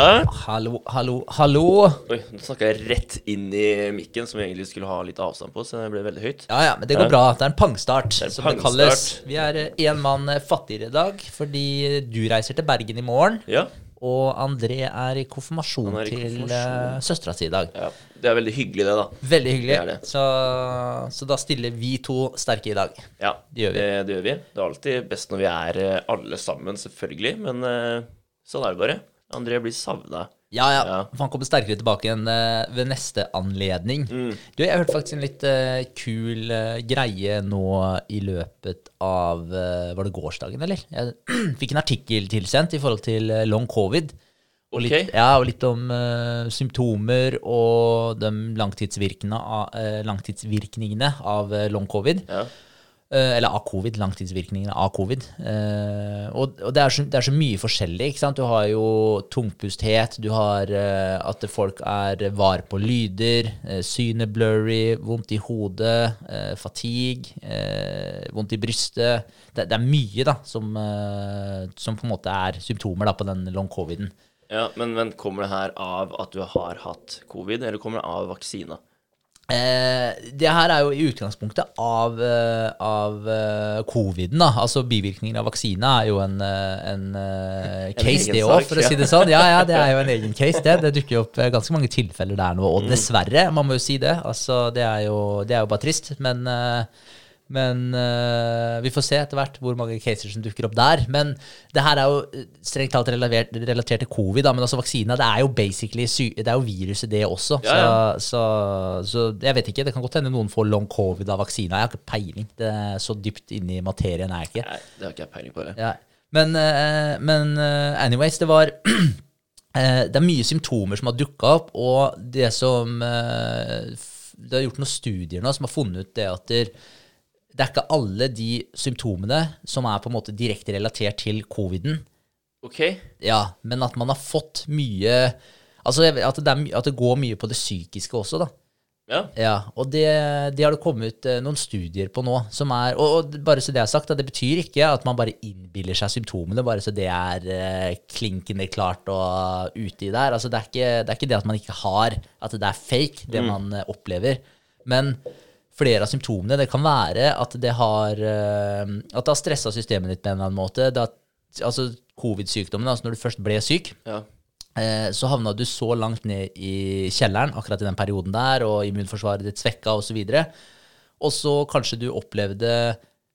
Hallo, hallo, hallo. Oi, nå snakka jeg rett inn i mikken, som vi egentlig skulle ha litt avstand på, så det ble veldig høyt. Ja, ja, men det går bra. Det er en pangstart, det er en som det pangstart. kalles. Vi er én mann fattigere i dag, fordi du reiser til Bergen i morgen. Ja, Og André er i konfirmasjon er i til konfirmasjon. uh, søstera si i dag. ja. Det er veldig hyggelig, det, da. Veldig hyggelig. Det det. Så, så da stiller vi to sterke i dag. Ja, Det gjør vi. Det, det gjør vi. Det er alltid best når vi er eh, alle sammen, selvfølgelig, men uh, sånn er det bare. André blir savna. Ja, ja. Ja. For han kommer sterkere tilbake igjen uh, ved neste anledning. Mm. Du, jeg hørte faktisk en litt uh, kul uh, greie nå i løpet av Var det gårsdagen, eller? Jeg fikk en artikkel tilsendt i forhold til long covid. Og litt, Ok. ja, og litt om symptomer og de langtidsvirkningene av, langtidsvirkningene av long covid. Ja. Eh, eller av covid, langtidsvirkningene av covid. Eh, og det, er så, det er så mye forskjellig. ikke sant? Du har jo tungpusthet, du har eh, at folk er var på lyder, synet blurry, vondt i hodet, fatigue, vondt i brystet. Det, det er mye da, som, som på en måte er symptomer da, på den long coviden. ja men, men kommer det her av at du har hatt covid, eller kommer det av vaksina? Eh, det her er jo i utgangspunktet av, eh, av eh, coviden. da, altså Bivirkninger av vaksine er jo en, eh, en, eh, case, en det òg, for å si det sånn. Ja, ja, det er jo en egen case, det. Det dukker jo opp eh, ganske mange tilfeller der nå, Mm. og dessverre, man må jo si det. altså Det er jo, det er jo bare trist. Men, men uh, vi får se etter hvert hvor mange caser som dukker opp der. Men det her er jo eh, strengt talt relatert, relatert til covid, da, men altså vaksina det er jo basically det er jo viruset, det også. Ja, ja. Så, så, så jeg vet ikke. Det kan godt hende noen får long covid av vaksina. Jeg har ikke peiling. Det er så dypt inni materien er jeg ikke. Nei, det har ikke jeg peiling på. det. Ja. Men, uh, men uh, anyways, det var Det er mye symptomer som har dukka opp, og det som Det er gjort noen studier nå som har funnet ut det at der, det er ikke alle de symptomene som er på en måte direkte relatert til coviden. Ok, Ja, men at man har fått mye Altså at det, er, at det går mye på det psykiske også, da. ja. Ja, og det, det har det kommet eh, noen studier på nå, som er Og, og bare så det er sagt, det betyr ikke at man bare innbiller seg symptomene, bare så det er eh, klinkende klart og uti der. Altså, det er, ikke, det er ikke det at man ikke har At det er fake, det man eh, opplever. Men flere av symptomene, det kan være at det har eh, At det har stressa systemet ditt på en eller annen måte. Det har, altså covid-sykdommen, altså når du først ble syk, ja. eh, så havna du så langt ned i kjelleren akkurat i den perioden der, og immunforsvaret ditt svekka osv. Og så kanskje du opplevde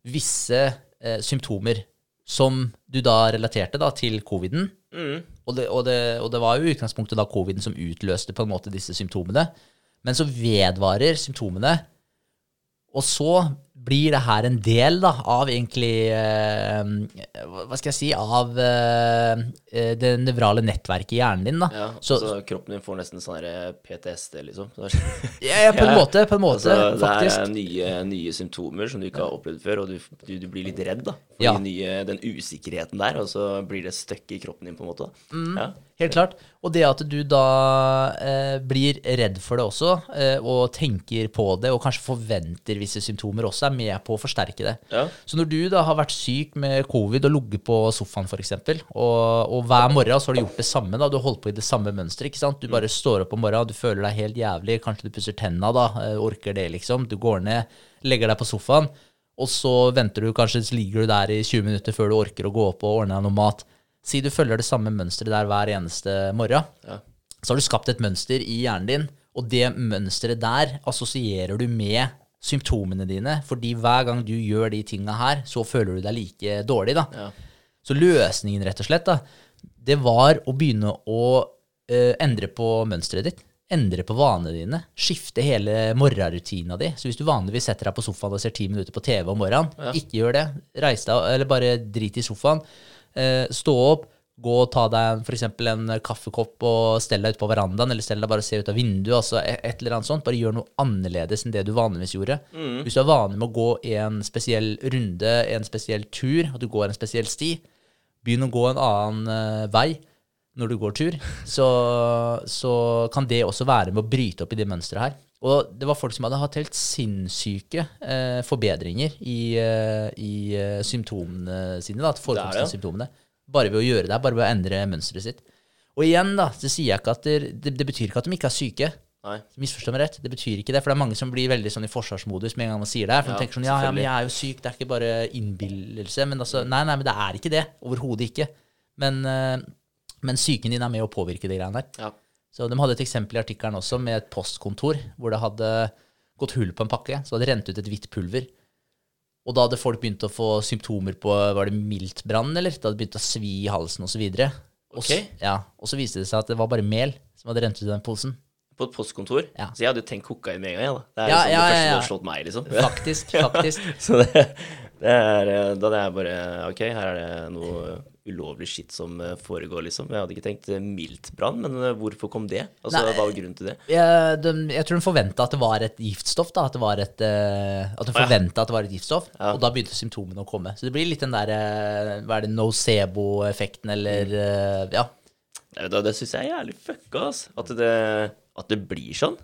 visse eh, symptomer som du da relaterte da til coviden. Mm. Og det, og, det, og det var jo i utgangspunktet da coviden som utløste på en måte disse symptomene. Men så vedvarer symptomene, og så blir det her en del da, av egentlig eh, Hva skal jeg si Av eh, det nevrale nettverket i hjernen din. da. ja. så, Så, kroppen din får nesten sånn PTSD, liksom. ja, ja, på en måte, på en måte, Altså, det faktisk. er nye, nye symptomer som du ikke har opplevd før, og du, du, du blir litt redd da, for Ja. de nye, den usikkerheten der, og så blir det støkk i kroppen din på en måte. Mm. Ja. Helt klart. Og det at du da eh, blir redd for det også, eh, og tenker på det, og kanskje forventer visse symptomer også, er med på å forsterke det. Ja. Så når du da har vært syk med covid og ligget på sofaen f.eks., og, og hver morgen så har du gjort det samme, da, du har holdt på i det samme mønsteret. Du bare står opp om morgenen, du føler deg helt jævlig, kanskje du pusser tenna da, eh, orker det liksom, du går ned, legger deg på sofaen, og så venter du kanskje, ligger du der i 20 minutter før du orker å gå opp og ordne deg noe mat. Si du følger det samme mønsteret der hver eneste morgen, Ja. så har du skapt et mønster i hjernen din, og det mønsteret der assosierer du med symptomene dine, fordi hver gang du gjør de tinga her, så føler du deg like dårlig, da. Ja. Så løsningen, rett og slett, da, det var å begynne å eh, endre på mønsteret ditt. Endre på vanene dine. Skifte hele morgenrutina di. Så hvis du vanligvis setter deg på sofaen og ser ti minutter på TV om morgenen, ikke gjør det. Reis deg, eller bare drit i sofaen. Eh, stå opp, gå og ta deg eksempel en kaffekopp og stell deg ut på verandaen, eller stell deg bare og se ut av vinduet, altså et, eller annet sånt. Bare gjør noe annerledes enn det du vanligvis gjorde. Hvis du er vanlig med å gå en spesiell runde, en spesiell tur, at du går en spesiell sti, begynn å gå en annen eh, vei når du går tur, så, så kan det også være med å bryte opp i det mønsteret her. Og det var folk som hadde hatt helt sinnssyke eh, forbedringer i, eh, i eh, symptomene sine, da, Det forekomsten det, av symptomene, bare ved å gjøre det, bare ved å endre mønsteret sitt. Og igjen, da, så sier jeg ikke at det, det, det betyr ikke at de ikke er syke. Nei. Misforstå meg rett, det betyr ikke det. For det er mange som blir veldig sånn i forsvarsmodus med en gang man sier det. For Ja, de tenker sånn, ja, ja, men jeg er jo syk, det er ikke bare innbillelse. Men altså, nei, nei, men det er ikke det. Overhodet ikke. Men, eh, men psyken din er med å påvirke de greiene der. Ja. Så de hadde et eksempel i artikkelen også med et postkontor hvor det hadde gått hull på en pakke, så hadde det rent ut et hvitt pulver. Og da hadde folk begynt å få symptomer på Var det miltbrann, eller? Det hadde begynt å svi i halsen osv. Og, Ok. s- ja, og så viste det seg at det var bare mel som hadde rent ut i den posen. På et postkontor. Ja. Så jeg hadde jo tenkt kokain med en gang. Ja, Da. Det er Ja, sånn ja, det første ja, ja. som slått meg, liksom. Faktisk, faktisk. Så det, det er eh, Da det er bare Ok, her er det noe ulovlig skitt som eh, foregår, liksom. Jeg hadde ikke tenkt eh, miltbrann, men eh, hvorfor kom det? Altså, Nei. Hva var grunnen til det? Jeg, de, jeg tror de forventa at det var et giftstoff. da, At det var et, at de ja. forventet at det var et giftstoff, Ja. og da begynte symptomene å komme. Så det blir litt den der Hva er det, nocebo-effekten, eller eh, Ja. Det, det, det syns jeg er jævlig fucka, ass. At det, at det blir sånn.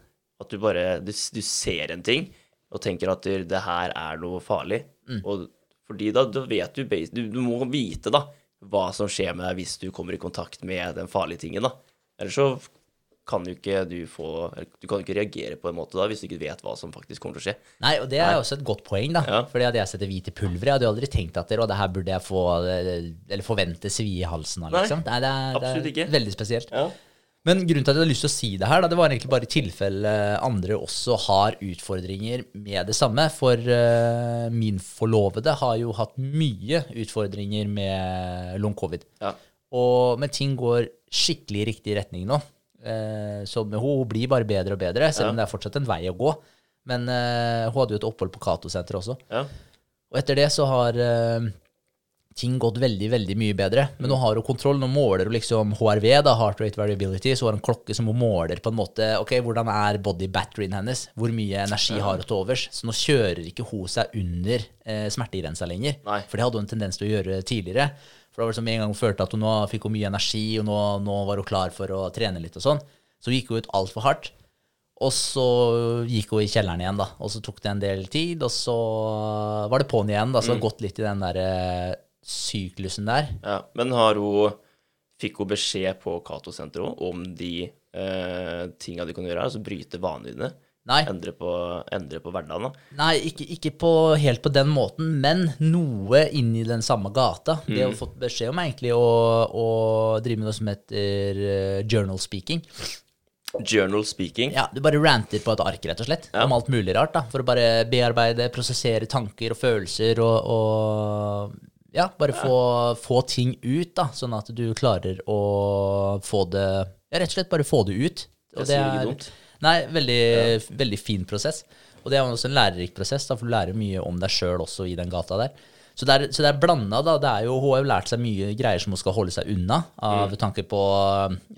At du bare du, du ser en ting og tenker at det, det her er noe farlig. Mm. Og fordi da, da vet du, du Du må vite, da, hva som skjer med deg hvis du kommer i kontakt med den farlige tingen, da. Ellers så kan jo ikke du få Du kan jo ikke reagere på en måte da, hvis du ikke vet hva som faktisk kommer til å skje. Nei, og det er Nei. også et godt poeng, da. Ja. Fordi hadde jeg sett det hvite pulveret, jeg hadde jo aldri tenkt at det, og det her burde jeg få eh, Eller forvente svi i halsen av, liksom. Nei, det er, absolutt det ikke. er veldig spesielt. Ja. Men grunnen til at jeg hadde lyst til å si det her, da, det var egentlig bare i tilfelle andre også har utfordringer med det samme. For uh, min forlovede har jo hatt mye utfordringer med long covid. Ja. Og, men ting går skikkelig i riktig retning nå. Uh, så hun blir bare bedre og bedre, selv om det er fortsatt en vei å gå. Men uh, hun hadde jo et opphold på Cato-senteret også. ja. Og etter det så har ting gått veldig, veldig mye bedre. Men nå har hun kontroll. Nå måler hun liksom HRV, da, heart rate variability, så har hun en klokke som hun måler på en måte Ok, hvordan er body batterien hennes? Hvor mye energi har hun til overs? Så nå kjører ikke hun seg under eh, smertegrensa lenger. Nei. For det hadde hun en tendens til å gjøre tidligere. For det var liksom en gang hun følte at hun nå fikk hun mye energi, og nå, nå var hun klar for å trene litt og sånn. Så gikk hun ut altfor hardt. Og så gikk hun i kjelleren igjen, da. Og så tok det en del tid, og så var det på'n igjen. da, Så det har gått litt i den der eh, syklusen der. Ja, men har hun Fikk hun beskjed på Cato-senteret om de eh, tinga de kan gjøre? Altså bryte vanene? Nei, Endre på, endre på hverdagen? da? nei ikke, ikke på, helt på den måten, men noe inn i den samme gata. Det har fått beskjed om egentlig å, å drive med noe som heter uh, journal speaking. Journal speaking. Ja, Du bare ranter på et ark, rett og slett, Ja. om alt mulig rart. da, For å bare bearbeide, prosessere tanker og følelser og, og ja, bare få, få ting ut, da, sånn at du klarer å få det Ja, rett og slett bare få det ut. Og Det er. Nei, veldig, veldig fin prosess. Og det er også en lærerik prosess, da, for du lærer mye om deg sjøl også i den gata der. Så det er, så det er blanda, da. Det er jo, hun har jo lært seg mye greier som hun skal holde seg unna, av tanke på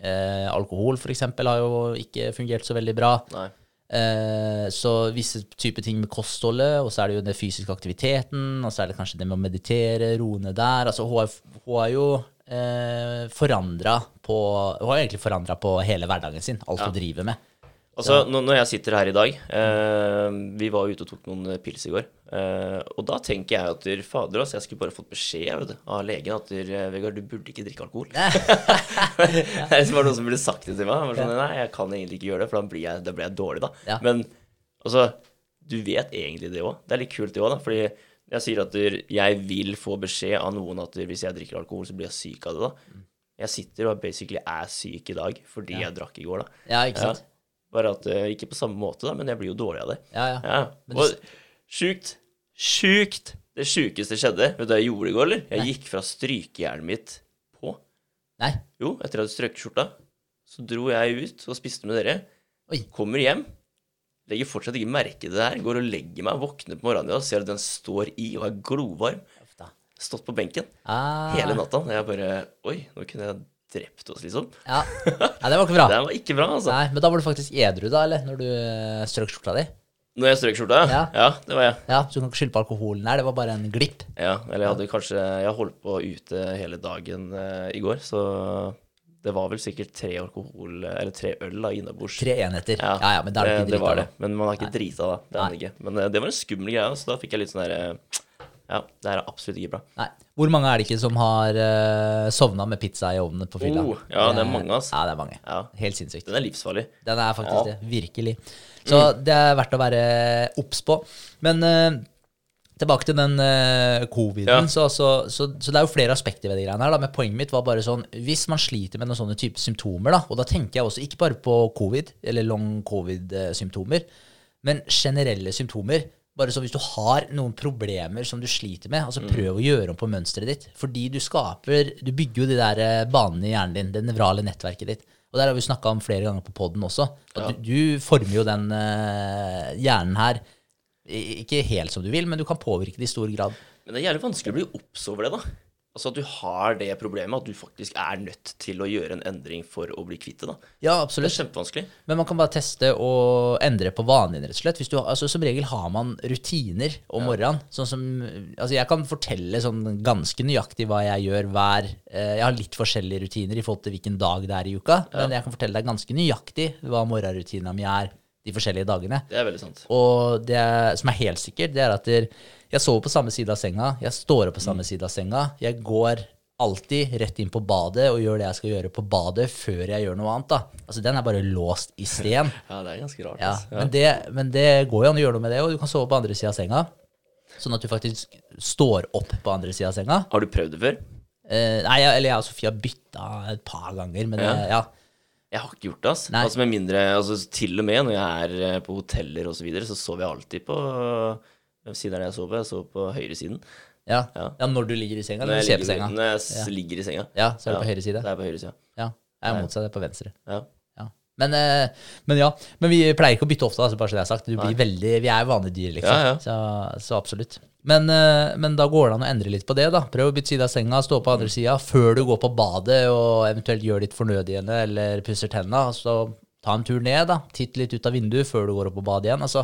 eh, alkohol, f.eks., har jo ikke fungert så veldig bra. Nei. Eh, så visse typer ting med kostholdet, og så er det jo den fysiske aktiviteten, og så er det kanskje det med å meditere, roe ned der. Altså, hun har, jo eh, forandra på Hun har egentlig forandra på hele hverdagen sin, alt hun driver med. Altså, ja. når jeg sitter her i dag eh, Vi var ute og tok noen pils i går. eh, og da tenker jeg at der, fader, altså, jeg skulle bare fått beskjed du, av legen at der, eh, Vegard, du burde ikke drikke alkohol. det var noen som burde sagt det til meg. Jeg sånn, Nei, jeg kan egentlig ikke gjøre det, for da blir jeg, da blir jeg dårlig, da. Ja. Men altså, du vet egentlig det òg. Det er litt kult, det òg, da. Fordi jeg sier at jeg vil få beskjed av noen at hvis jeg drikker alkohol, så blir jeg syk av det, da. Jeg sitter og basically er syk i dag fordi jeg drakk i går, da. Ja, ikke sant? Bare at eh, Ikke på samme måte, da, men jeg blir jo dårlig av det. Ja, ja. Ja. Og sjukt. Sjukt. Det sjukeste skjedde. Vet du hva jeg gjorde i går, eller? Jeg Nei. gikk fra strykejernet mitt på. Nei. Jo, etter at jeg hadde strøket skjorta. Så dro jeg ut og spiste med dere. Oi. Kommer hjem. Legger fortsatt ikke merke til det her. Går og legger meg, våkner på morgenen og ser at den står i og er glovarm. Stått på benken Ah, hele natta. Og jeg bare Oi, nå kunne jeg drept oss, liksom. Ja. Nei, det var ikke bra. Det var ikke bra, altså. Nei, Men da var du faktisk edru, da, eller? Når du eh, strøk skjorta di? Når jeg strøk skjorta? Ja. ja, det var jeg. Ja, Så du kan ikke skylde på alkoholen her, det var bare en glipp. Ja, eller jeg hadde kanskje Jeg holdt på ute hele dagen eh, i går, så det var vel sikkert tre alkohol Eller tre øl da innabords. Tre enheter. Ja, ja, men da er du det, ikke det var det. Men man er ikke drita da. Det er man ikke. Men eh, det var en skummel greie, så da fikk jeg litt sånn derre Ja, det her er absolutt ikke bra. Nei. Hvor mange er det ikke som har uh, sovna med pizza i ovnen på fylla? Oh, ja, det er mange, altså. Ja, det er mange. Ja. Helt sinnssykt. Den er livsfarlig. Den er faktisk det. Virkelig. Så det er verdt å være obs på. Men uh, tilbake til den uh, coviden. Ja. Så, så, så, så det er jo flere aspekter ved de greiene her. Da. Men poenget mitt var bare sånn Hvis man sliter med noen sånne type symptomer, da, og da tenker jeg også ikke bare på covid, eller long covid-symptomer, men generelle symptomer. Bare så hvis du har noen problemer som du sliter med, altså prøv å gjøre om på mønsteret ditt. Fordi du skaper Du bygger jo de der eh, banene i hjernen din, det nevrale nettverket ditt. Og der har vi snakka om flere ganger på poden også. At du, du former jo den uh, hjernen her ikke helt som du vil, men du kan påvirke det i stor grad. Men det er jævlig vanskelig å bli obs over det, da. Altså at du har det problemet at du faktisk er nødt til å gjøre en endring for å bli kvitt det, da. Ja, absolutt. Det er kjempevanskelig. Men man kan bare teste og endre på vanene dine, rett og slett. Hvis du, altså, som regel har man rutiner om morgenen. Sånn som, altså, jeg kan fortelle sånn ganske nøyaktig hva jeg gjør hver eh, Jeg har litt forskjellige rutiner i forhold til hvilken dag det er i uka, men jeg kan fortelle deg ganske nøyaktig hva morgenrutina mi er de forskjellige dagene. Det er veldig sant. Og det som er helt sikkert, det er at der, jeg sover på samme side av senga, jeg står opp på samme side av senga, jeg går alltid rett inn på badet og gjør det jeg skal gjøre på badet før jeg gjør noe annet. da. Altså Den er bare låst i sten. Ja, det er ganske rart. Ja, altså. men, det, men det går jo an å gjøre noe med det, og du kan sove på andre sida av senga. Sånn at du faktisk står opp på andre sida av senga. Har du prøvd det før? Eh, nei, eller jeg og Sofie har bytta et par ganger, men Ja. ja. ja. Jeg har ikke gjort det, ass. Altså med mindre, altså Til og med når jeg er eh, på hoteller og så videre, så sover jeg alltid på Hvem side er det jeg sover? Jeg sover på høyresiden. Ja. Ja. ja, når du ligger i senga, Når jeg ligger, senga. når jeg ja. ligger i senga. Ja, så er du på høyre side. Det er på høyre side. Ja, jeg er motsatt, jeg er på venstre. Ja. Ja. Men, eh, men ja, men vi pleier ikke å bytte ofte, altså, bare så det er sagt. Du blir veldig, vi er vanlige dyr, liksom. Så, så absolutt. Men, eh, men da går det an å endre litt på det. da. Prøv å bytte side av senga, stå på andre sida før du går på badet og eventuelt gjør litt fornødigende eller pusser tenna. Så ta en tur ned, da. Titt litt ut av vinduet før du går opp på badet igjen. altså.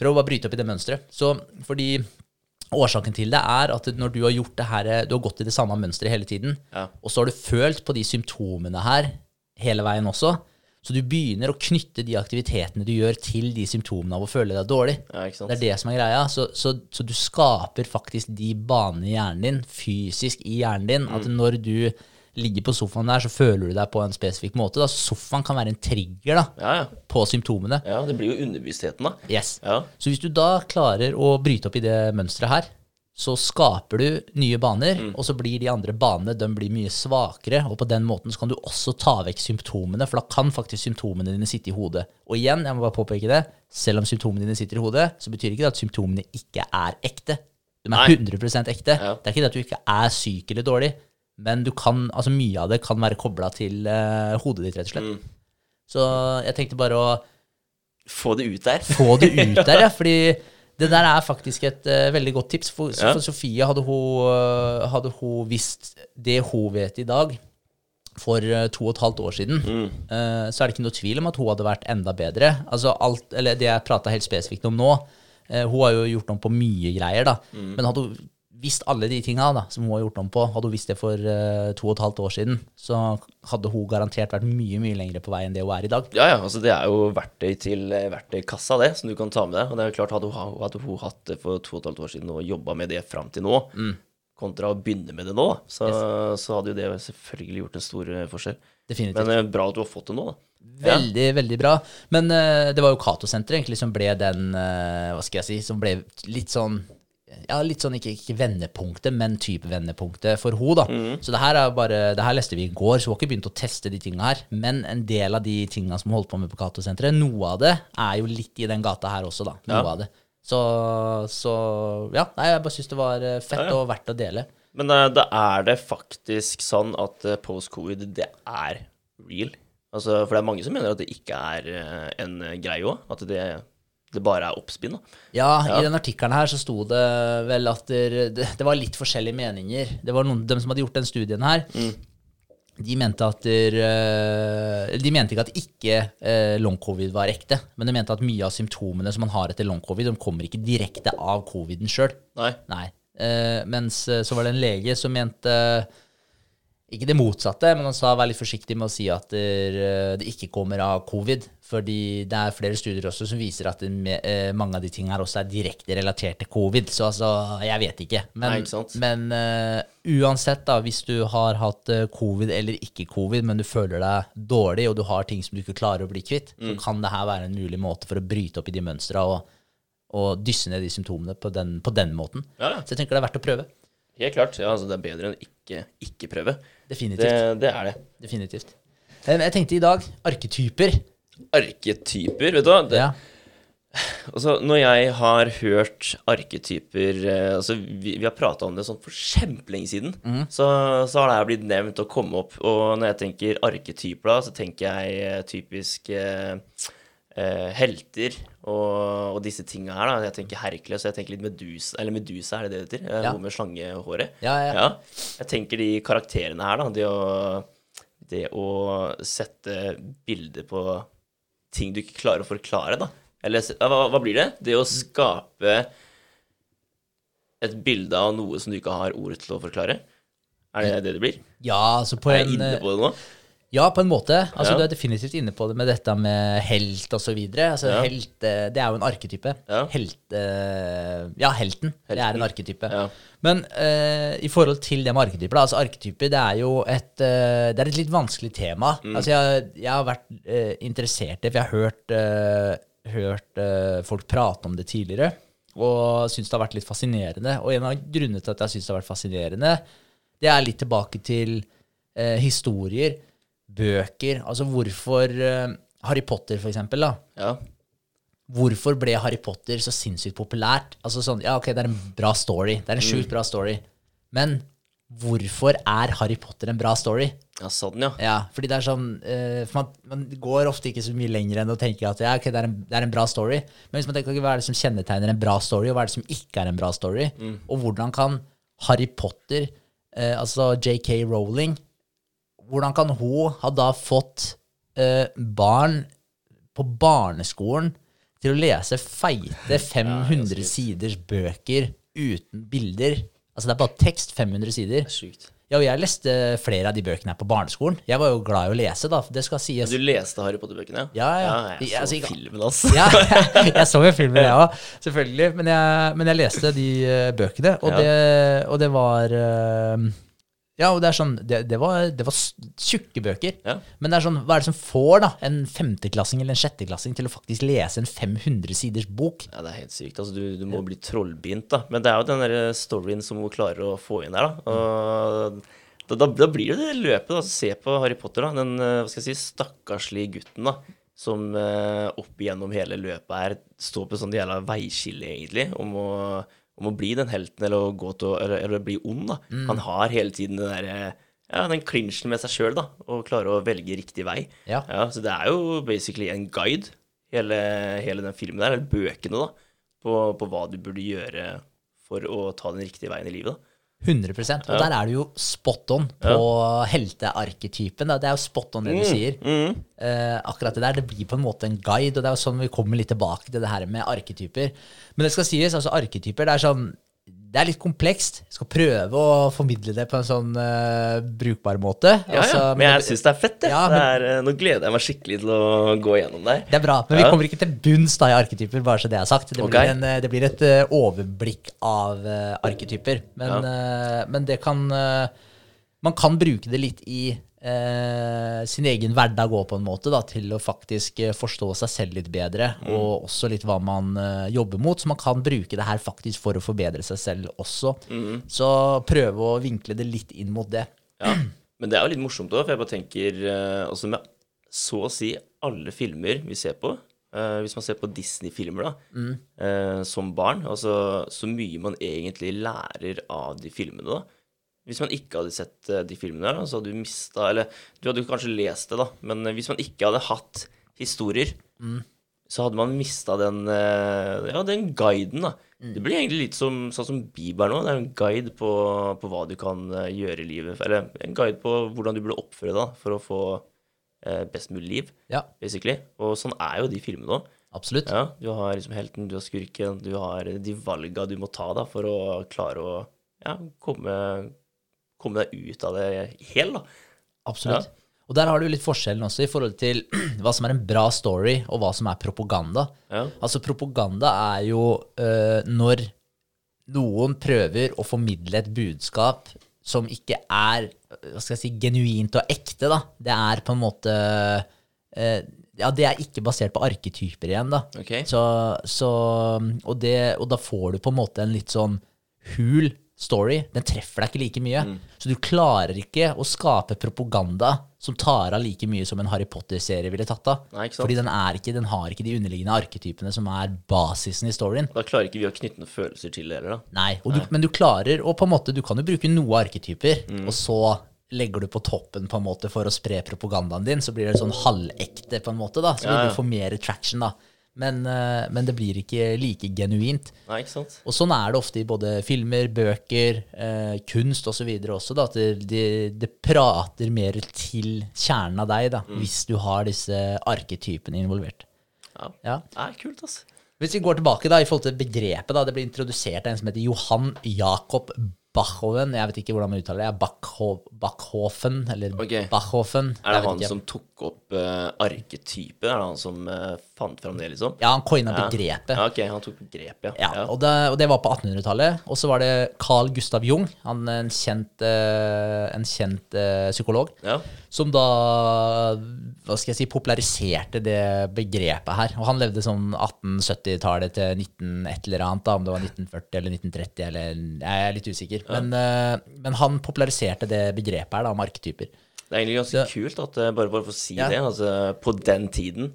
Prøv å bare bryte opp i det mønsteret. Så fordi Årsaken til det er at når du har gjort det her, du har gått i det samme mønsteret hele tiden, Ja. og så har du følt på de symptomene her hele veien også, så du begynner å knytte de aktivitetene du gjør til de symptomene av å føle deg dårlig. Ja? Det er det som er greia. Så, så, så du skaper faktisk de banene i hjernen din, fysisk i hjernen din, at Mm. når du ligger på sofaen der, så føler du deg på en spesifikk måte. Da. Sofaen kan være en trigger da, Ja, ja. på symptomene. ja, det blir jo underbevisstheten, da. Yes. Ja. Så hvis du da klarer å bryte opp i det mønsteret her, så skaper du nye baner, Mm. og så blir de andre banene de blir mye svakere, og på den måten så kan du også ta vekk symptomene, for da kan faktisk symptomene dine sitte i hodet. Og igjen, jeg må bare påpeke det, selv om symptomene dine sitter i hodet, så betyr ikke det at symptomene ikke er ekte. De er Nei. 100 ekte. Ja. Det er ikke det at du ikke er syk eller dårlig, men du kan, altså mye av det kan være kobla til uh, hodet ditt, rett og slett. Mm. Så jeg tenkte bare å Få det ut der. få det ut der, ja. Fordi det der er faktisk et uh, veldig godt tips. For, Ja. for Sofie, hadde hun, uh, hadde hun visst det hun vet i dag, for to og et halvt år siden, Mm. så er det ikke noe tvil om at hun hadde vært enda bedre. Altså alt, eller Det jeg prata helt spesifikt om nå, hun har jo gjort om på mye greier, da. Mm. Men hadde hun visst alle de tinga da, som hun har gjort om på, hadde hun visst det for uh, to og et halvt år siden, så hadde hun garantert vært mye mye lengre på vei enn det hun er i dag. Ja, ja, altså det er jo verktøy til eh, verktøykassa, det, som du kan ta med deg. Og det er jo klart, hadde hun, hadde hun hatt det for to og et halvt år siden og jobba med det fram til nå, Mm. kontra å begynne med det nå, så, så, så hadde jo det selvfølgelig gjort en stor eh, forskjell. Definitivt. Men uh, bra at du har fått det nå, da. Veldig, veldig bra. Men uh, det var jo Cato-senteret egentlig som ble den Hva skal jeg si Som ble litt sånn Ja, litt sånn ikke, ikke vendepunktet, men type vendepunktet for henne, da. Så det her er bare Det her leste vi i går, så hun har ikke begynt å teste de tinga her. Men en del av de tinga som hun holdt på med på Cato-senteret, noe av det er jo litt i den gata her også, da. Noe Ja. av det. Så, så ja. Nei, jeg bare syns det var eh, fett Ja, og verdt å dele. Men uh, da er det faktisk sånn at uh, post-covid, det er real. Altså, for det er mange som mener at det ikke er uh, en eh, greie òg. At det, det bare er oppspinn. da. Ja, i den artikkelen her så sto det vel at det, det var litt forskjellige meninger. Det var noen, De som hadde gjort den studien her, de mente at der, eh, De mente ikke at ikke eh, long-covid var ekte, men de mente at mye av symptomene som man har etter long-covid, de kommer ikke direkte av coviden sjøl. Nei. Nei. Eh, mens så var det en lege som mente ikke det motsatte, men han sa vær litt forsiktig med å si at det, det ikke kommer av covid. Fordi det er flere studier også som viser at det, me- eh, mange av de tingene her også er direkte relatert til covid. Så altså, jeg vet ikke. Men, Nei, ikke sant? men uh, uansett, da, hvis du har hatt eh, covid eller ikke covid, men du føler deg dårlig, og du har ting som du ikke klarer å bli kvitt, Mm. så kan det her være en mulig måte for å bryte opp i de mønstra og, og dysse ned de symptomene på den, på den måten. Ja, ja. Så jeg tenker det er verdt å prøve. Helt klart. Ja, altså, det er bedre enn ikke ikke prøve. Definitivt. Det, det er det. Definitivt. Jeg tenkte i dag arketyper. Arketyper, vet du hva. Det, Ja. Altså, når jeg har hørt arketyper eh, altså, vi, vi har prata om det sånn for kjempelenge siden, Mm. så, så har det her blitt nevnt og kommet opp. Og når jeg tenker arketyper, da, så tenker jeg eh, typisk eh, eh, helter og, og disse tinga her. da Jeg tenker Hercules, og jeg tenker litt Medusa. Eller Medusa, er det det det heter? Ja. Noe med slangehåret. Ja, ja, ja. Jeg tenker de karakterene her, da. Det å, det å sette bilder på ting du ikke klarer å forklare, da. Eller hva, hva blir det? Det å skape et bilde av noe som du ikke har ord til å forklare? Er det det det blir? Ja, altså på Er jeg en, inne på det nå? Ja, på en måte. Altså, Ja. Du er definitivt inne på det med dette med helt videre. Altså, Ja. helt, eh, det er jo en arketype. Ja. Helt, eh, ja, helten. Det er en arketype. Men uh, i forhold til det med arketyper, altså arketyper det er jo et, uh, det er et litt vanskelig tema. Mm. Altså jeg, jeg har vært uh, interessert i det, for jeg har hørt, hørt folk prate om det tidligere, og syns det har vært litt fascinerende. Og en av grunnene til at jeg syns det har vært fascinerende, det er litt tilbake til historier, bøker, altså hvorfor eh, Harry Potter, for eksempel, da. ja. Hvorfor ble Harry Potter så sinnssykt populært? Altså sånn, ja, ok, det er en bra story. Det er en Mm. sjukt bra story. Men hvorfor er Harry Potter en bra story? ja, sånn, ja. Ja, fordi det er sånn uh, for man, man går ofte ikke så mye lenger enn å tenke at ja, ok, det er, en, det er en bra story. Men hvis man tenker hva er det som kjennetegner en bra story, og hva er det som ikke er en bra story? Og hvordan kan Harry Potter, uh, altså JK Rowling, hvordan kan hun ha da fått eh, barn på barneskolen til å lese feite 500 siders bøker uten bilder? Altså det er bare tekst, 500 sider. Er sjukt. Ja, og jeg leste flere av de bøkene her på barneskolen. Jeg var jo glad i å lese, da. Det skal sies. Du leste Harry Potter-bøkene? Ja, ja. jeg Ja, så altså, filmen, altså. Ja, jeg, jeg så jo filmen, jeg òg, selvfølgelig. Men jeg, men jeg leste de eh, bøkene, og, Ja. det, og det var eh, Ja, og det er sånn Det, det, var, det var tjukke bøker. Ja. Men det er sånn, hva er det som får da en femteklassing eller en sjetteklassing til å faktisk lese en 500 siders bok? Ja, det er helt sykt. Altså, du, du må bli trollbindt, da. Men det er jo den der storyen som hun klarer å få inn der, da. Og da, da, da blir det det løpet. da. Se på Harry Potter, da. Den eh, hva skal jeg si, stakkarslige gutten da. Som eh, opp igjennom hele løpet her står på sånn jævla veiskille, egentlig, om å, om å bli den helten eller å gå til eller, eller bli ond, da. Han har hele tiden den der, ja, den clinchen med seg sjøl, da, og klare å velge riktig vei. Ja. Så det er jo basically en guide, hele, hele den filmen der, eller bøkene, da, på, på hva du burde gjøre for å ta den riktige veien i livet. da. 100% Og der er du jo spot on på heltearketypen. Det er jo spot on det du sier. Eh, akkurat det der, det blir på en måte en guide, og det er jo sånn vi kommer litt tilbake til det her med arketyper. Men det skal sies, altså arketyper, det er sånn det er litt komplekst. Jeg skal prøve å formidle det på en sånn uh, brukbar måte. Ja, Altså, ja, men jeg syns det er fett, det. Ja, det er, eh, nå gleder jeg meg skikkelig til å gå gjennom det. Det er bra, men vi kommer ikke til bunns da i arketyper, bare så det er sagt. Det Ok. blir, en, eh, det blir et uh, overblikk av uh, arketyper. Men, men det kan Man kan bruke det litt i eh, sin egen hverdag òg, på en måte, da, til å faktisk eh, forstå seg selv litt bedre, Mm. og også litt hva man eh, jobber mot. Så man kan bruke det her faktisk for å forbedre seg selv også. Mm. Så prøve å vinkle det litt inn mot det. Ja. Men det er jo litt morsomt òg, for jeg bare tenker eh, også med så å si alle filmer vi ser på Uh, Hvis man ser på Disney-filmer da, eh, som barn, altså så mye man egentlig lærer av de filmene da. Hvis man ikke hadde sett eh, de filmene, her, så hadde du mista Eller du hadde kanskje lest det, da, men eh, hvis man ikke hadde hatt historier, så hadde man mista den, eh, ja, den guiden, da. Det blir egentlig litt som, sånn som Bibelen nå. Det er en guide på, på hva du kan gjøre i livet. Eller en guide på hvordan du burde oppføre deg for å få eh, best mulig liv, Ja, basically. Og sånn er jo de filmene òg. absolutt. Ja, du har liksom helten, du har skurken, du har de valga du må ta da, for å klare å ja, komme, komme deg ut av det hel, da. Absolutt. Og der har du litt forskjellen også i forhold til hva som er en bra story, og hva som er propaganda. Ja. Altså, propaganda er jo øh, når noen prøver å formidle et budskap som ikke er hva skal jeg si, genuint og ekte, da. Det er på en måte øh, Ja, det er ikke basert på arketyper igjen, da. Okay. Så, så og, det, og da får du på en måte en litt sånn hul story. Den treffer deg ikke like mye. Mm. Så du klarer ikke å skape propaganda som tar av like mye som en Harry Potter-serie ville tatt av. Nei? Fordi den, er ikke, den har ikke de underliggende arketypene som er basisen i storyen. Da klarer ikke vi å knytte noen følelser til det heller, da. Nei, og du, Men du klarer og på en måte, du kan jo bruke noe arketyper, Mm. og så legger du på toppen på en måte for å spre propagandaen din, så blir det sånn halvekte på en måte, da. Så Ja, ja. du få mer traction, da. Men, eh, men det blir ikke like genuint. Nei, ikke sant? Og sånn er det ofte i både filmer, bøker, eh, kunst osv. også, da, at det, det, det prater mer til kjernen av deg, da, Mm. hvis du har disse arketypene involvert. Ja. Ja. Nei, kult, altså. Hvis vi går tilbake da, i forhold til begrepet, da, det ble introdusert av en som heter Johan Jakob Bachhoven. Jeg vet ikke hvordan man uttaler det. Bachho Bachhofen, eller okay. Bachhofen. Er det han som tok opp uh, arketyper? Er det han som eh, fant fram det, liksom? Ja, han coina Ja. begrepet. Ja, ok, han tok begrep, ja. Ja, og det, og det var på 1800-tallet. Og så var det Carl Gustav Jung, han en kjent, eh, en kjent eh, psykolog, Ja. som da hva skal jeg si, populariserte det begrepet her. Og han levde sånn 1870-tallet til 19 et eller annet, da, om det var 1940 eller 1930, eller jeg er litt usikker. Men, eh, men han populariserte det begrepet her, da, om arketyper. Det er egentlig ganske kult at bare, bare for å si det, altså på den tiden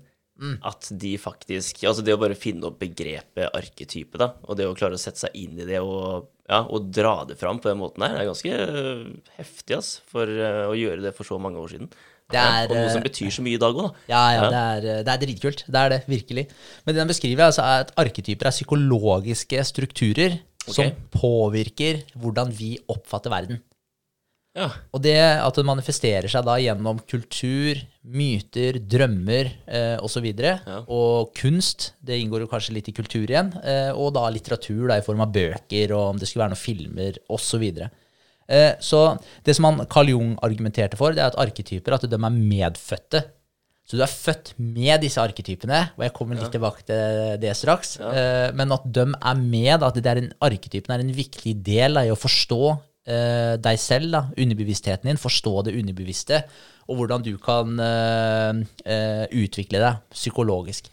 at de faktisk Altså det å bare finne opp begrepet arketype, da, og det å klare å sette seg inn i det og, ja, og dra det fram på den måten her, er ganske eh, heftig, ass, for eh, å gjøre det for så mange år siden. Det er, ja, og noe som eh, betyr så mye i dag òg, da. Ja, ja, det er, det er dritkult. Det er det, virkelig. Men det den beskriver, altså, er at arketyper er psykologiske strukturer som påvirker hvordan vi oppfatter verden. Ja. Og det at det manifesterer seg da gjennom kultur, myter, drømmer eh, osv. videre Ja. Og kunst, det inngår jo kanskje litt i kultur igjen. Eh, og da litteratur da, i form av bøker, og om det skulle være noen filmer osv. Eh, så det som han, Carl Jung argumenterte for, det er at arketyper at de er medfødte. Så du er født med disse arketypene, og jeg kommer litt tilbake til det straks. Eh, men at de er med, at det er en, arketypen er en viktig del da, i å forstå eh, deg selv, da, underbevisstheten din, forstå det underbevisste, og hvordan du kan eh, eh, utvikle deg psykologisk.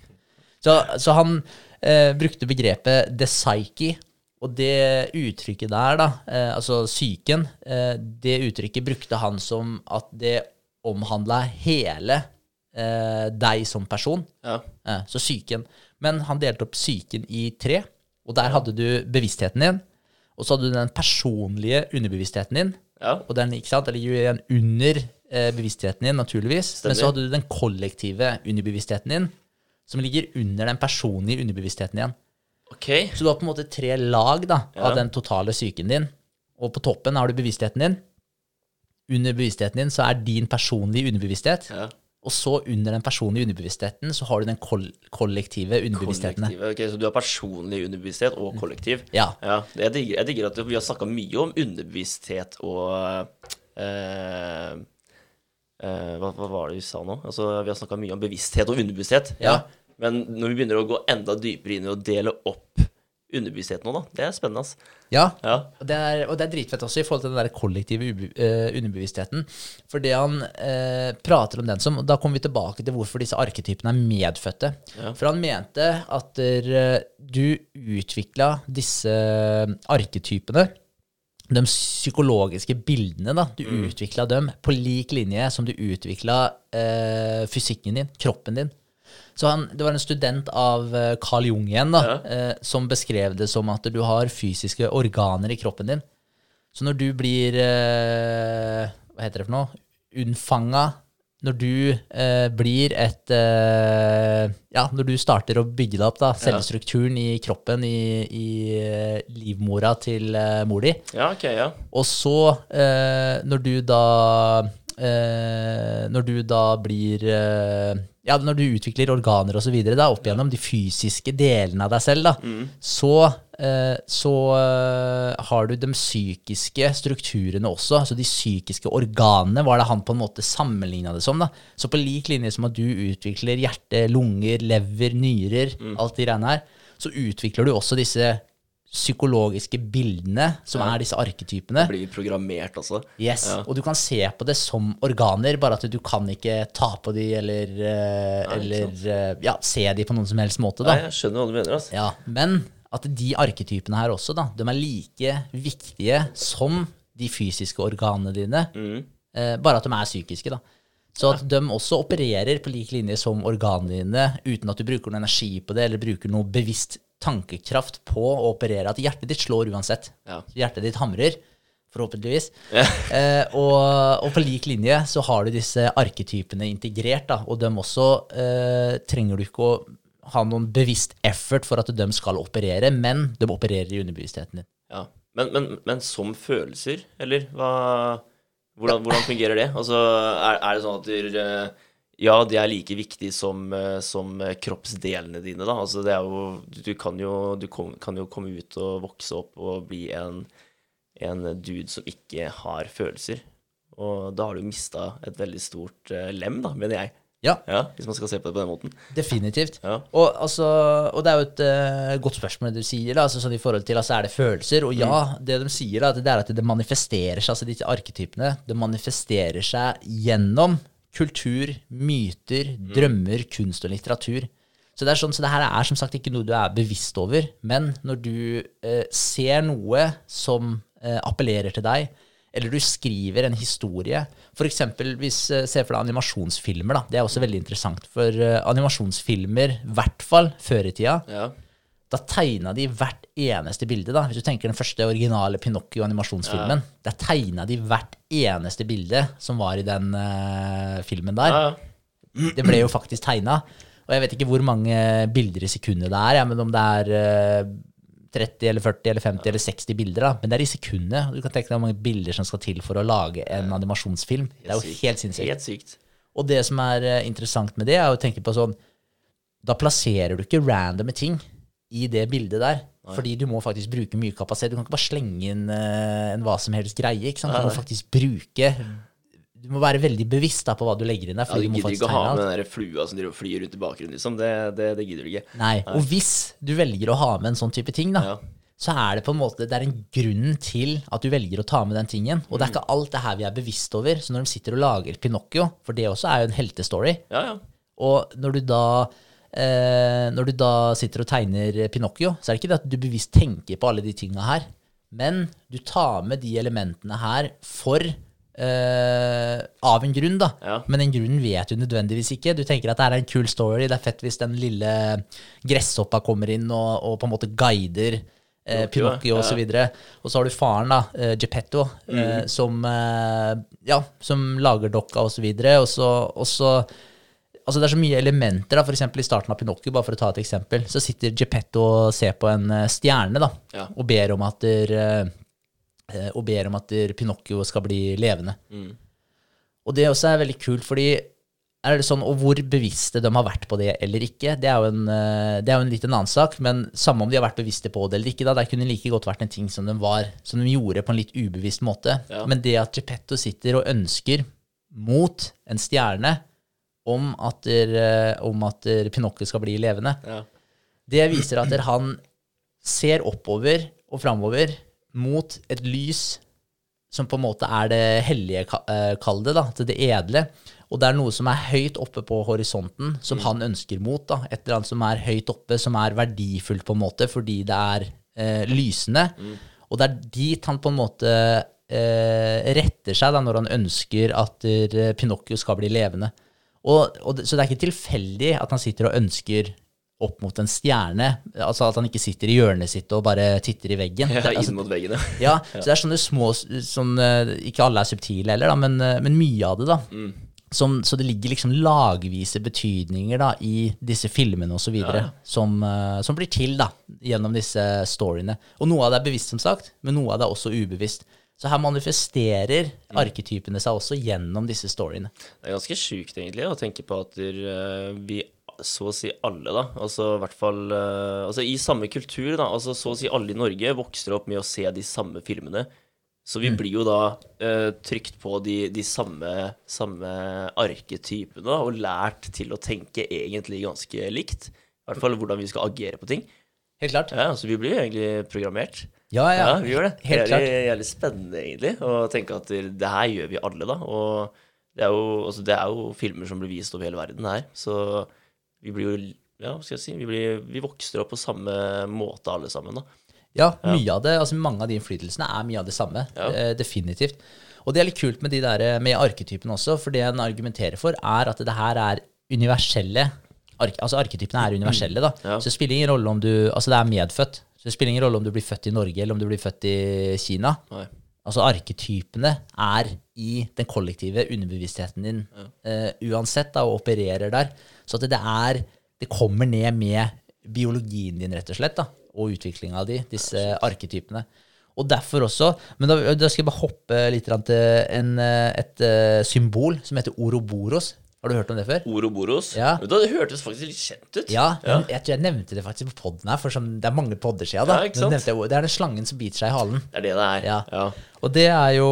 Så, så han eh, brukte begrepet the psyche, og det uttrykket der, da, eh, altså psyken, eh, det uttrykket brukte han som at det omhandla hele deg som person. Ja. Så psyken. Men han delte opp psyken i tre, og der hadde du bevisstheten din, og så hadde du den personlige underbevisstheten din, ja. og den ikke sant, jo igjen under eh, bevisstheten din, naturligvis. Men så hadde du den kollektive underbevisstheten din, som ligger under den personlige underbevisstheten igjen. Okay. Så du har på en måte tre lag da, Ja. av den totale psyken din. Og på toppen har du bevisstheten din. Under bevisstheten din så er din personlige underbevissthet. Ja. Og så under den personlige underbevisstheten så har du den koll kollektive underbevisstheten. Kollektive. Ok, så du har personlig underbevissthet og kollektiv? Ja. Ja, jeg digger, jeg digger at vi har snakka mye om underbevissthet og eh, eh, hva, hva var det vi sa nå? Altså, vi har snakka mye om bevissthet og underbevissthet. Ja. Men når vi begynner å gå enda dypere inn i å dele opp underbevisstheten nå, da, det er spennende. ass. Ja, Ja. og det, er, og det er dritfett også i forhold til den der kollektive eh, underbevisstheten. For det han eh, prater om den som Da kommer vi tilbake til hvorfor disse arketypene er medfødte. Ja. For han mente at der, du utvikla disse arketypene de psykologiske bildene, da, du Mm. utvikla dem på lik linje som du utvikla eh, fysikken din, kroppen din. Så han, Det var en student av eh, Carl Jung igjen da, Ja. eh, som beskrev det som at du har fysiske organer i kroppen din. Så når du blir eh, Hva heter det for noe? Unnfanga. Når du eh, blir et eh, Ja, når du starter å bygge deg opp, da, cellestrukturen i kroppen, i, i eh, livmora til mor di, ja, ok, ja. og så, eh, når du da Når du da blir eh, Ja, når du utvikler organer videre, opp gjennom de fysiske delene av deg selv, da, så, eh, så eh, har du de psykiske strukturene også. Altså de psykiske organene var det han på en måte sammenligna det som. da. Så på lik linje som at du utvikler hjerte, lunger, lever, nyrer, alt de greiene her, så utvikler du også disse psykologiske bildene, som er disse arketypene. Blir programmert også. Yes, Og du kan se på det som organer, bare at du kan ikke ta på de eller, eh, eller eh, ja, se de på noen som helst måte. da. Nei, jeg skjønner hva du mener. altså. Ja, Men at de arketypene her også, da, de er like viktige som de fysiske organene dine, eh, bare at de er psykiske. da. Så at de også opererer på lik linje som organene dine, uten at du bruker noe energi på det, eller bruker noe bevisst tankekraft på å operere. At hjertet ditt slår uansett. Ja. Hjertet ditt hamrer, forhåpentligvis. Eh, og, og på lik linje så har du disse arketypene integrert, da, og dem også eh, trenger du ikke å ha noen bevisst effort for at de skal operere, men de opererer i underbevisstheten din. Ja. Men, men, men som følelser, eller hva Hvordan, hvordan fungerer det? Altså, er, er det sånn at du, eh, Ja, de er like viktige som, eh, som kroppsdelene dine, da. Altså, det er jo Du kan jo, du kom, kan jo komme ut og vokse opp og bli en, en dude som ikke har følelser. Og da har du mista et veldig stort eh, lem, da, mener jeg. Ja, Ja, Hvis man skal se på det på den måten. definitivt. Ja. Og, altså, og det er jo et uh, godt spørsmål det du sier, da, altså sånn i forhold til altså, er det følelser. Og ja, det de sier, da, det er at det manifesterer seg, altså disse arketypene, det manifesterer seg gjennom kultur, myter, drømmer, kunst og litteratur. Så det sånn, så det her er som sagt ikke noe du er bevisst over, men når du eh, ser noe som eh, appellerer til deg, eller du skriver en historie For eksempel hvis eh, Se for deg animasjonsfilmer. da, Det er også veldig interessant. For eh, animasjonsfilmer, i hvert fall før i tida, Ja. Da tegna de hvert eneste bilde. da. Hvis du tenker den første originale Pinocchio-animasjonsfilmen, der tegna de hvert eneste bilde som var i den uh, filmen der. Ja, ja. Det ble jo faktisk tegna. Og jeg vet ikke hvor mange bilder i sekundet det er, ja, men om det er uh, 30 eller 40 eller 50 eller 60 bilder, da. Men det er i sekundet. Du kan tenke deg hvor mange bilder som skal til for å lage en animasjonsfilm. Det er jo helt sinnssykt. Helt sykt. Og det som er eh, interessant med det, er å tenke på sånn Da plasserer du ikke randomme ting i det bildet der. Fordi du må faktisk bruke mye kapasitet. Du kan ikke bare slenge inn uh, en hva som helst greie. ikke sant? Du må faktisk bruke Du må være veldig bevisst da på hva du legger inn der. Ja, du du må gidder ikke å ha med den der flua som driver og flyr rundt i bakgrunnen, liksom. Det, det, det gidder du ikke. Nei. Og hvis du velger å ha med en sånn type ting, da, Ja. så er det på en måte Det er en grunn til at du velger å ta med den tingen. Og det er ikke alt det her vi er bevisst over. Så når de sitter og lager Pinocchio, for det også er jo en heltestory, Ja, ja. og når du da når du da sitter og tegner Pinocchio, så er det ikke det at du bevisst tenker på alle de tinga her, men du tar med de elementene her for Uh, av en grunn, da. Ja. Men den grunnen vet du nødvendigvis ikke. Du tenker at det er en kul story, det er fett hvis den lille gresshoppa kommer inn og, og på en måte guider uh, Pinocchio, osv. og så videre. Og så har du faren, da, uh, Geppetto, eh, som, eh, ja, som lager dokka og så videre. Og så, og så Altså Det er så mye elementer. da, F.eks. i starten av Pinocchio, bare for å ta et eksempel, så sitter Geppetto og ser på en eh, stjerne da, Ja. og ber om at der, eh, eh, og ber om at Pinocchio skal bli levende. Og det også er veldig kult, fordi er det sånn, og hvor bevisste de har vært på det eller ikke, det er jo en, det er jo en liten annen sak. Men samme om de har vært bevisste på det eller ikke, da, det kunne like godt vært en ting som de, var, som de gjorde på en litt ubevisst måte. Ja. Men det at Geppetto sitter og ønsker mot en stjerne om at, der, eh, om at der Pinocchio skal bli levende, ja. det viser at der han ser oppover og framover mot et lys som på en måte er det hellige, eh, kall det, da, til det edle. Og det er noe som er høyt oppe på horisonten, som han ønsker mot. da, Et eller annet som er høyt oppe, som er verdifullt på en måte, fordi det er eh, lysende. Og det er dit han på en måte eh, retter seg da, når han ønsker at eh, Pinocchio skal bli levende. Og, og det, så det er ikke tilfeldig at han sitter og ønsker opp mot en stjerne. Altså at han ikke sitter i hjørnet sitt og bare titter i veggen. ja altså, inn mot veggene. ja, så det er sånne små sånn, eh, Ikke alle er subtile heller, da, men, eh, men mye av det, da. som, så det ligger liksom lagvise betydninger da, i disse filmene osv. Ja, ja. som, eh, som blir til da, gjennom disse storyene. Og noe av det er bevisst, som sagt, men noe av det er også ubevisst. Så her manifesterer Mm. arketypene seg også gjennom disse storyene. Det er ganske sjukt, egentlig, å tenke på at eh, vi så å si alle, da, altså i hvert fall eh, altså i samme kultur, da, altså så å si alle i Norge vokser opp med å se de samme filmene. Så vi blir jo da uh, trykt på de, de samme, samme arketypene og lært til å tenke egentlig ganske likt. I hvert fall hvordan vi skal agere på ting. Helt klart. Ja, så vi blir jo egentlig programmert. Ja, ja. Ja, vi gjør det. Helt det er jævlig, spennende, egentlig, å tenke at det, her gjør vi alle, da. Og det er, jo, altså, det er jo filmer som blir vist over hele verden her, så vi blir jo Ja, hva skal jeg si? Vi, blir, vi vokser opp på samme måte, alle sammen, da. Ja, mye av det, altså mange av de innflytelsene er mye av det samme. Ja. eh, definitivt. Og det er litt kult med de der, eh, med arketypene også, for det en argumenterer for, er at det her er universelle Altså arketypene er universelle, da. Ja. Så det spiller ingen rolle om du Altså det er medfødt. Så det spiller ingen rolle om du blir født i Norge eller om du blir født i Kina. Nei. Altså arketypene er i den kollektive underbevisstheten din eh, uansett, da, og opererer der. Så at det er Det kommer ned med biologien din, rett og slett, da, og utviklinga av disse disse arketypene. Og derfor også Men da, da skal jeg bare hoppe litt til en, et, et eh, symbol som heter oroboros. Har du hørt om det før? Oroboros. Ja. Men da, Det hørtes faktisk litt kjent ut. Ja, Ja. jeg tror jeg nevnte det faktisk på poden her, for som, det er mange podder siden. Da. Ja, ikke sant? jeg, det er den slangen som biter seg i halen. Det er det det er. Ja. ja. Og det er jo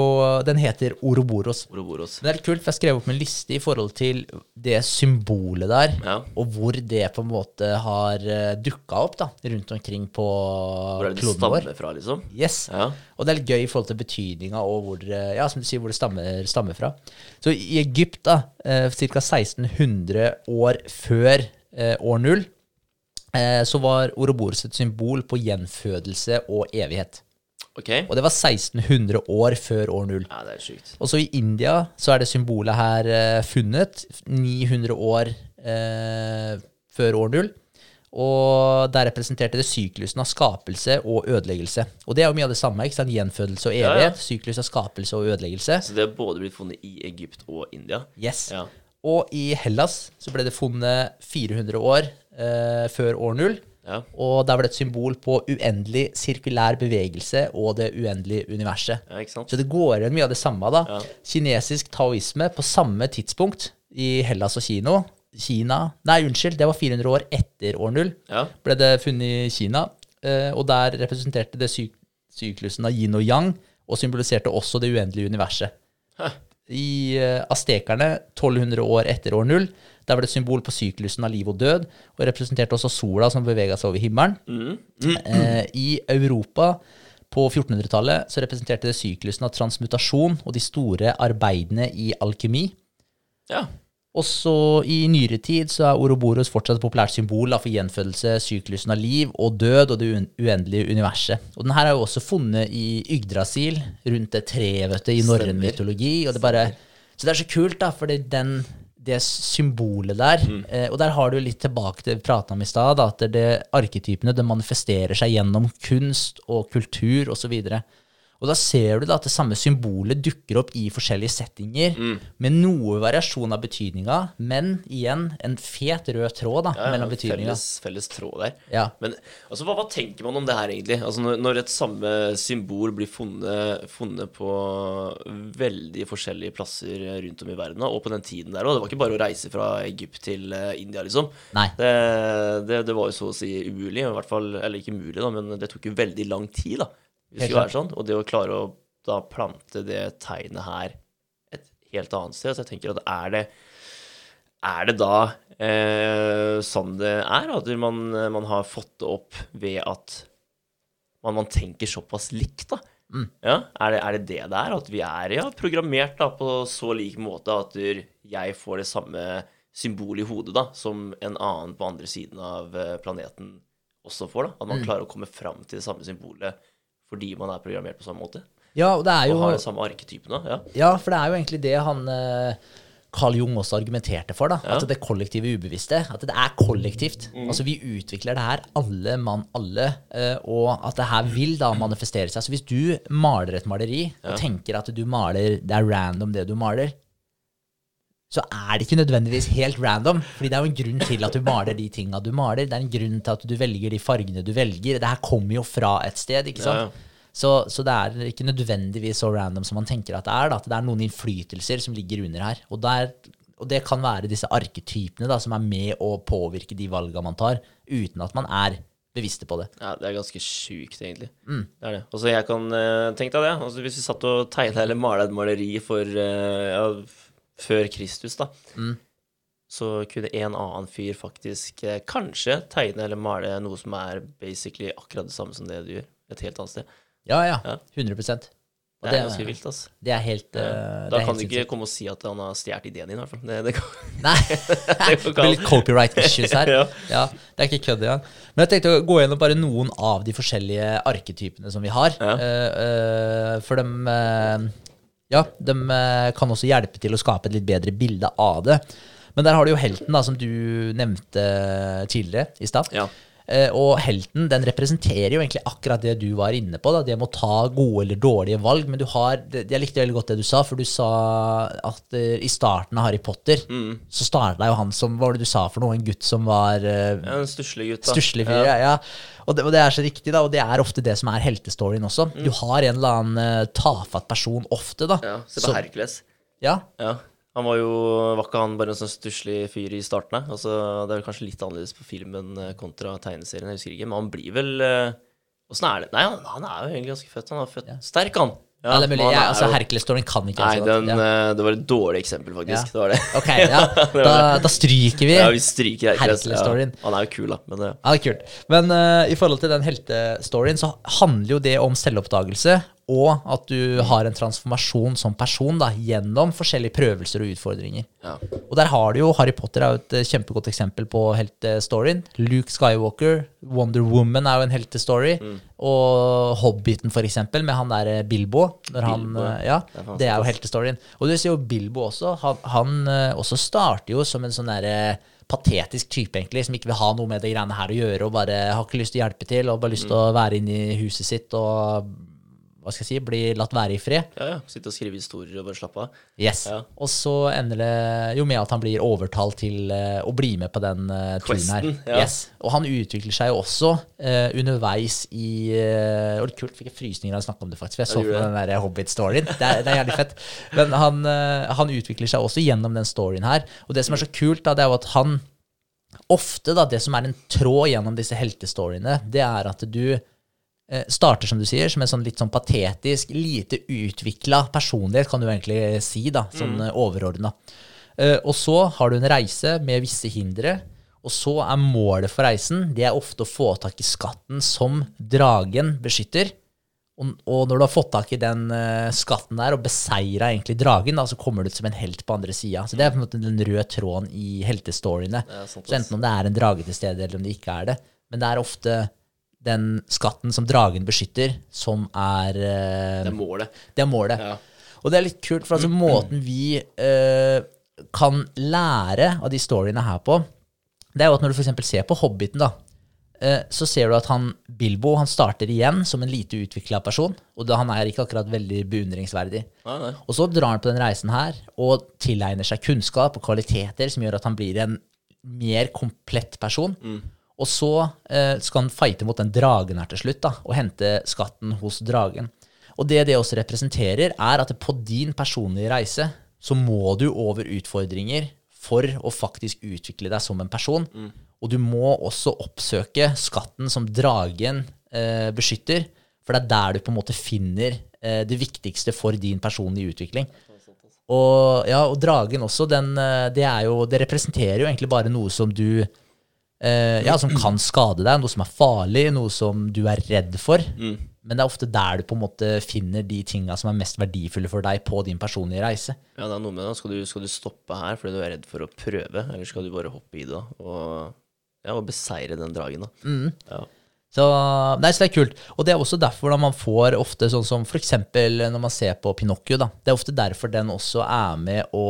Den heter oroboros. Oroboros. Det er litt kult, for jeg skrev opp en liste i forhold til det symbolet der, Ja. og hvor det på en måte har uh, dukka opp da, rundt omkring på Hvor er det det stammer fra, liksom? Yes. Ja. Og det er litt gøy i forhold til betydninga og hvor, eh, ja, som du sier, hvor det stammer, stammer fra. Så i Egypt, da, eh, ca. 1600 år før eh, år null, eh, så var Oroboros et symbol på gjenfødelse og evighet. Ok. Og det var 1600 år før år null. Ja, det er sykt. Og så i India så er det symbolet her uh, funnet 900 år uh, før år null. Og der representerte det syklusen av skapelse og ødeleggelse. Og det er jo mye av det samme. ikke sant? Gjenfødelse og Ja, ja. evighet. Syklus av skapelse og ødeleggelse. Så det har både blitt funnet i Egypt og India? Yes. Ja. Og i Hellas så ble det funnet 400 år eh, før år null. Ja. Og der er det et symbol på uendelig sirkulær bevegelse og det uendelige universet. ja? Så det går igjen mye av det samme. da. Ja. Kinesisk taoisme på samme tidspunkt i Hellas og Kino. Kina Nei, unnskyld, det var 400 år etter år null. Ja. Ble det funnet i Kina. eh, Og der representerte det syk syklusen av yin og yang, og symboliserte også det uendelige universet. Hæ. I uh, aztekerne, 1200 år etter år null, der var det et symbol på syklusen av liv og død, og representerte også sola som bevega seg over himmelen. Mm. Eh, I Europa på 1400-tallet så representerte det syklusen av transmutasjon og de store arbeidene i alkemi. ja. Også i nyere tid så er Oroboros fortsatt et populært symbol for gjenfødelse, syklusen av liv og død og det uendelige universet. Og den her er jo også funnet i Yggdrasil, rundt det treet vet du, i norrøn mytologi. Og det bare, så det er så kult, da, for det, den, det symbolet der eh, Og der har du litt tilbake til det vi prata om i stad, at det, arketypene det manifesterer seg gjennom kunst og kultur osv. Og da ser du da at det samme symbolet dukker opp i forskjellige settinger, med noe variasjon av betydninga, men igjen en fet rød tråd da, ja, ja mellom betydninga. felles, felles tråd der. Ja. Men altså, hva, hva tenker man om det her, egentlig? Altså, når, når et samme symbol blir funnet, funnet på veldig forskjellige plasser rundt om i verden, og på den tiden der òg Det var ikke bare å reise fra Egypt til eh, India, liksom. Nei. Det, det, det var jo så å si umulig, i hvert fall, eller ikke umulig, da, men det tok jo veldig lang tid, da. Helt skulle være sånn. Og det å klare å da plante det tegnet her et helt annet sted, så jeg tenker at er det er det da eh, sånn det er? At man, man har fått det opp ved at man, man tenker såpass likt, da? Ja, er det, er det det det er? At vi er ja, programmert da, på så lik måte at jeg får det samme symbolet i hodet da, som en annen på andre siden av eh, planeten også får? da? At man klarer å komme fram til det samme symbolet fordi man er programmert på samme måte? Ja, og det er jo... Og har den samme arketypen da? Ja. Ja, for det er jo egentlig det han eh, Carl Jung også argumenterte for. da, At det kollektive ubevisste. At det er kollektivt. Altså Vi utvikler det her, alle mann, alle. eh, og at det her vil da manifestere seg. Så hvis du maler et maleri og tenker at du maler, det er random det du maler, så er det ikke nødvendigvis helt random. fordi det er jo en grunn til at du maler de tinga du maler. Det er en grunn til at du velger de fargene du velger. Det her kommer jo fra et sted, ikke sant? Ja, ja. Så, så det er ikke nødvendigvis så random som man tenker at det er. Da. At det er noen innflytelser som ligger under her. Og, der, og det kan være disse arketypene da, som er med å påvirke de valga man tar, uten at man er bevisste på det. Ja, det er ganske sjukt, egentlig. Det er det. Og så jeg kan uh, tenke deg det. Altså, hvis vi satt og tegna eller mala et maleri for uh, ja, før Kristus, da, så kunne en annen fyr faktisk eh, kanskje tegne eller male noe som er basically akkurat det samme som det du gjør, et helt annet sted. Ja, ja. Ja. 100 Og Det er ganske vilt, altså. Det er helt eh, Da er kan helt du ikke sinnssykt. komme og si at han har stjålet ideen din, i hvert fall. Det, det kan, Nei. det Det blir litt copyright issues her. Ja. ja, Det er ikke kødd engang. Men jeg tenkte å gå gjennom bare noen av de forskjellige arketypene som vi har. Ja. uh, eh, for dem eh, Ja, de kan også hjelpe til å skape et litt bedre bilde av det. Men der har du jo helten, da, som du nevnte tidligere i stad. Ja. Eh, og helten den representerer jo egentlig akkurat det du var inne på. Da, det med å ta gode eller dårlige valg. Men du har, jeg likte veldig godt det du sa, for du sa at eh, i starten av Harry Potter Mm. så starta jo han som Hva var det du sa for noe? En gutt som var uh, Ja, en stusslig gutt, stusslig fyr. Ja. Ja. Og, det, og det er så riktig, da. Og det er ofte det som er heltestoryen også. Du har en eller annen eh, tafatt person ofte, da. Mm. Ja, Se på Hercules. ja, Ja. Han var jo Var ikke han bare en sånn stusslig fyr i starten? Altså, det er kanskje litt annerledes på filmen eh, kontra tegneserien, jeg husker ikke. Men han blir vel eh, Åssen er det? Nei, han, han er jo egentlig ganske født. Han er født sterk, han. ja, er mulig. jeg, Ja, altså, Hercules-storyen kan ikke Nei, den, ja. eh, det var et dårlig eksempel, faktisk. Ja. Det var det. Ok, ja. Da, da stryker vi. Ja, vi stryker. Ja, han er jo kul, da, men ja. Ja, det er kult. Men uh, i forhold til den heltestoryen, så handler jo det om selvoppdagelse, og at du har en transformasjon som person da, gjennom forskjellige prøvelser og utfordringer. ja. Og der har du jo Harry Potter er jo et eh, kjempegodt eksempel på heltestoryen. Luke Skywalker, Wonder Woman er jo en heltestory. Mm. Og Hobbiten, for eksempel, med han der eh, Bilbo. Når han, Bilbo, eh, ja, det er jo heltestoryen. Og du ser jo Bilbo også. Han, han også starter jo som en sånn derre patetisk type, egentlig, som ikke vil ha noe med det greiene her å gjøre, og bare har ikke lyst til å hjelpe til, og bare lyst til Mm. å være inne i huset sitt og hva skal jeg si, bli latt være i fred. ja, ja. Sitte og skrive historier og bare slappe av. Yes. Ja. Og så ender det jo med at han blir overtalt til uh, å bli med på den uh, turen her. Ja. Yes. Og han utvikler seg jo også uh, underveis i uh, Og det er kult, fikk jeg frysninger av å snakke om det, faktisk. For jeg så på den der Hobbit-storyen. Det, er- det er jævlig fett. Men han, han utvikler seg også gjennom den storyen her. Og det som er så kult, da, det er jo at han ofte, da, det som er en tråd gjennom disse heltestoryene, det er at du starter, som du sier, som en sånn litt sånn patetisk, lite utvikla personlighet, kan du egentlig si, da, sånn mm. overordna. og så har du en reise med visse hindre, og så er målet for reisen det er ofte å få tak i skatten som dragen beskytter. Og, og når du har fått tak i den eh, skatten der og beseira egentlig dragen, da, så kommer du ut som en helt på andre sida. Så det er på en måte den røde tråden i heltestoryene. Så enten om det er en drage til stede, eller om det ikke er det. Men det er ofte den skatten som dragen beskytter, som er eh, Det er målet. det er målet. Ja. Og det er litt kult, for altså måten vi eh, kan lære av de storyene her på, det er jo at når du f.eks. ser på Hobbiten, da, eh, så ser du at han Bilbo han starter igjen som en lite utvikla person. Og da, han er ikke akkurat veldig beundringsverdig. Nei, nei. Og så drar han på den reisen her og tilegner seg kunnskap og kvaliteter som gjør at han blir en mer komplett person. Og så eh, skal han fighte mot den dragen her til slutt, da, og hente skatten hos dragen. Og det det også representerer, er at på din personlige reise så må du over utfordringer for å faktisk utvikle deg som en person. Og du må også oppsøke skatten som dragen eh, beskytter, for det er der du på en måte finner eh, det viktigste for din personlige utvikling. Og, ja, og dragen også, den, eh, det, jo, det representerer jo egentlig bare noe som du eh, Ja, som kan skade deg, noe som er farlig, noe som du er redd for. Men det er ofte der du på en måte finner de tinga som er mest verdifulle for deg på din personlige reise. Ja, det er noe med det. Skal du, skal du stoppe her fordi du er redd for å prøve, eller skal du bare hoppe i det og, ja, og beseire den dragen, da? Mm. Ja. Så, nei, så det er kult. Og det er også derfor da man får ofte sånn som for eksempel når man ser på Pinocchio, da. Det er ofte derfor den også er med å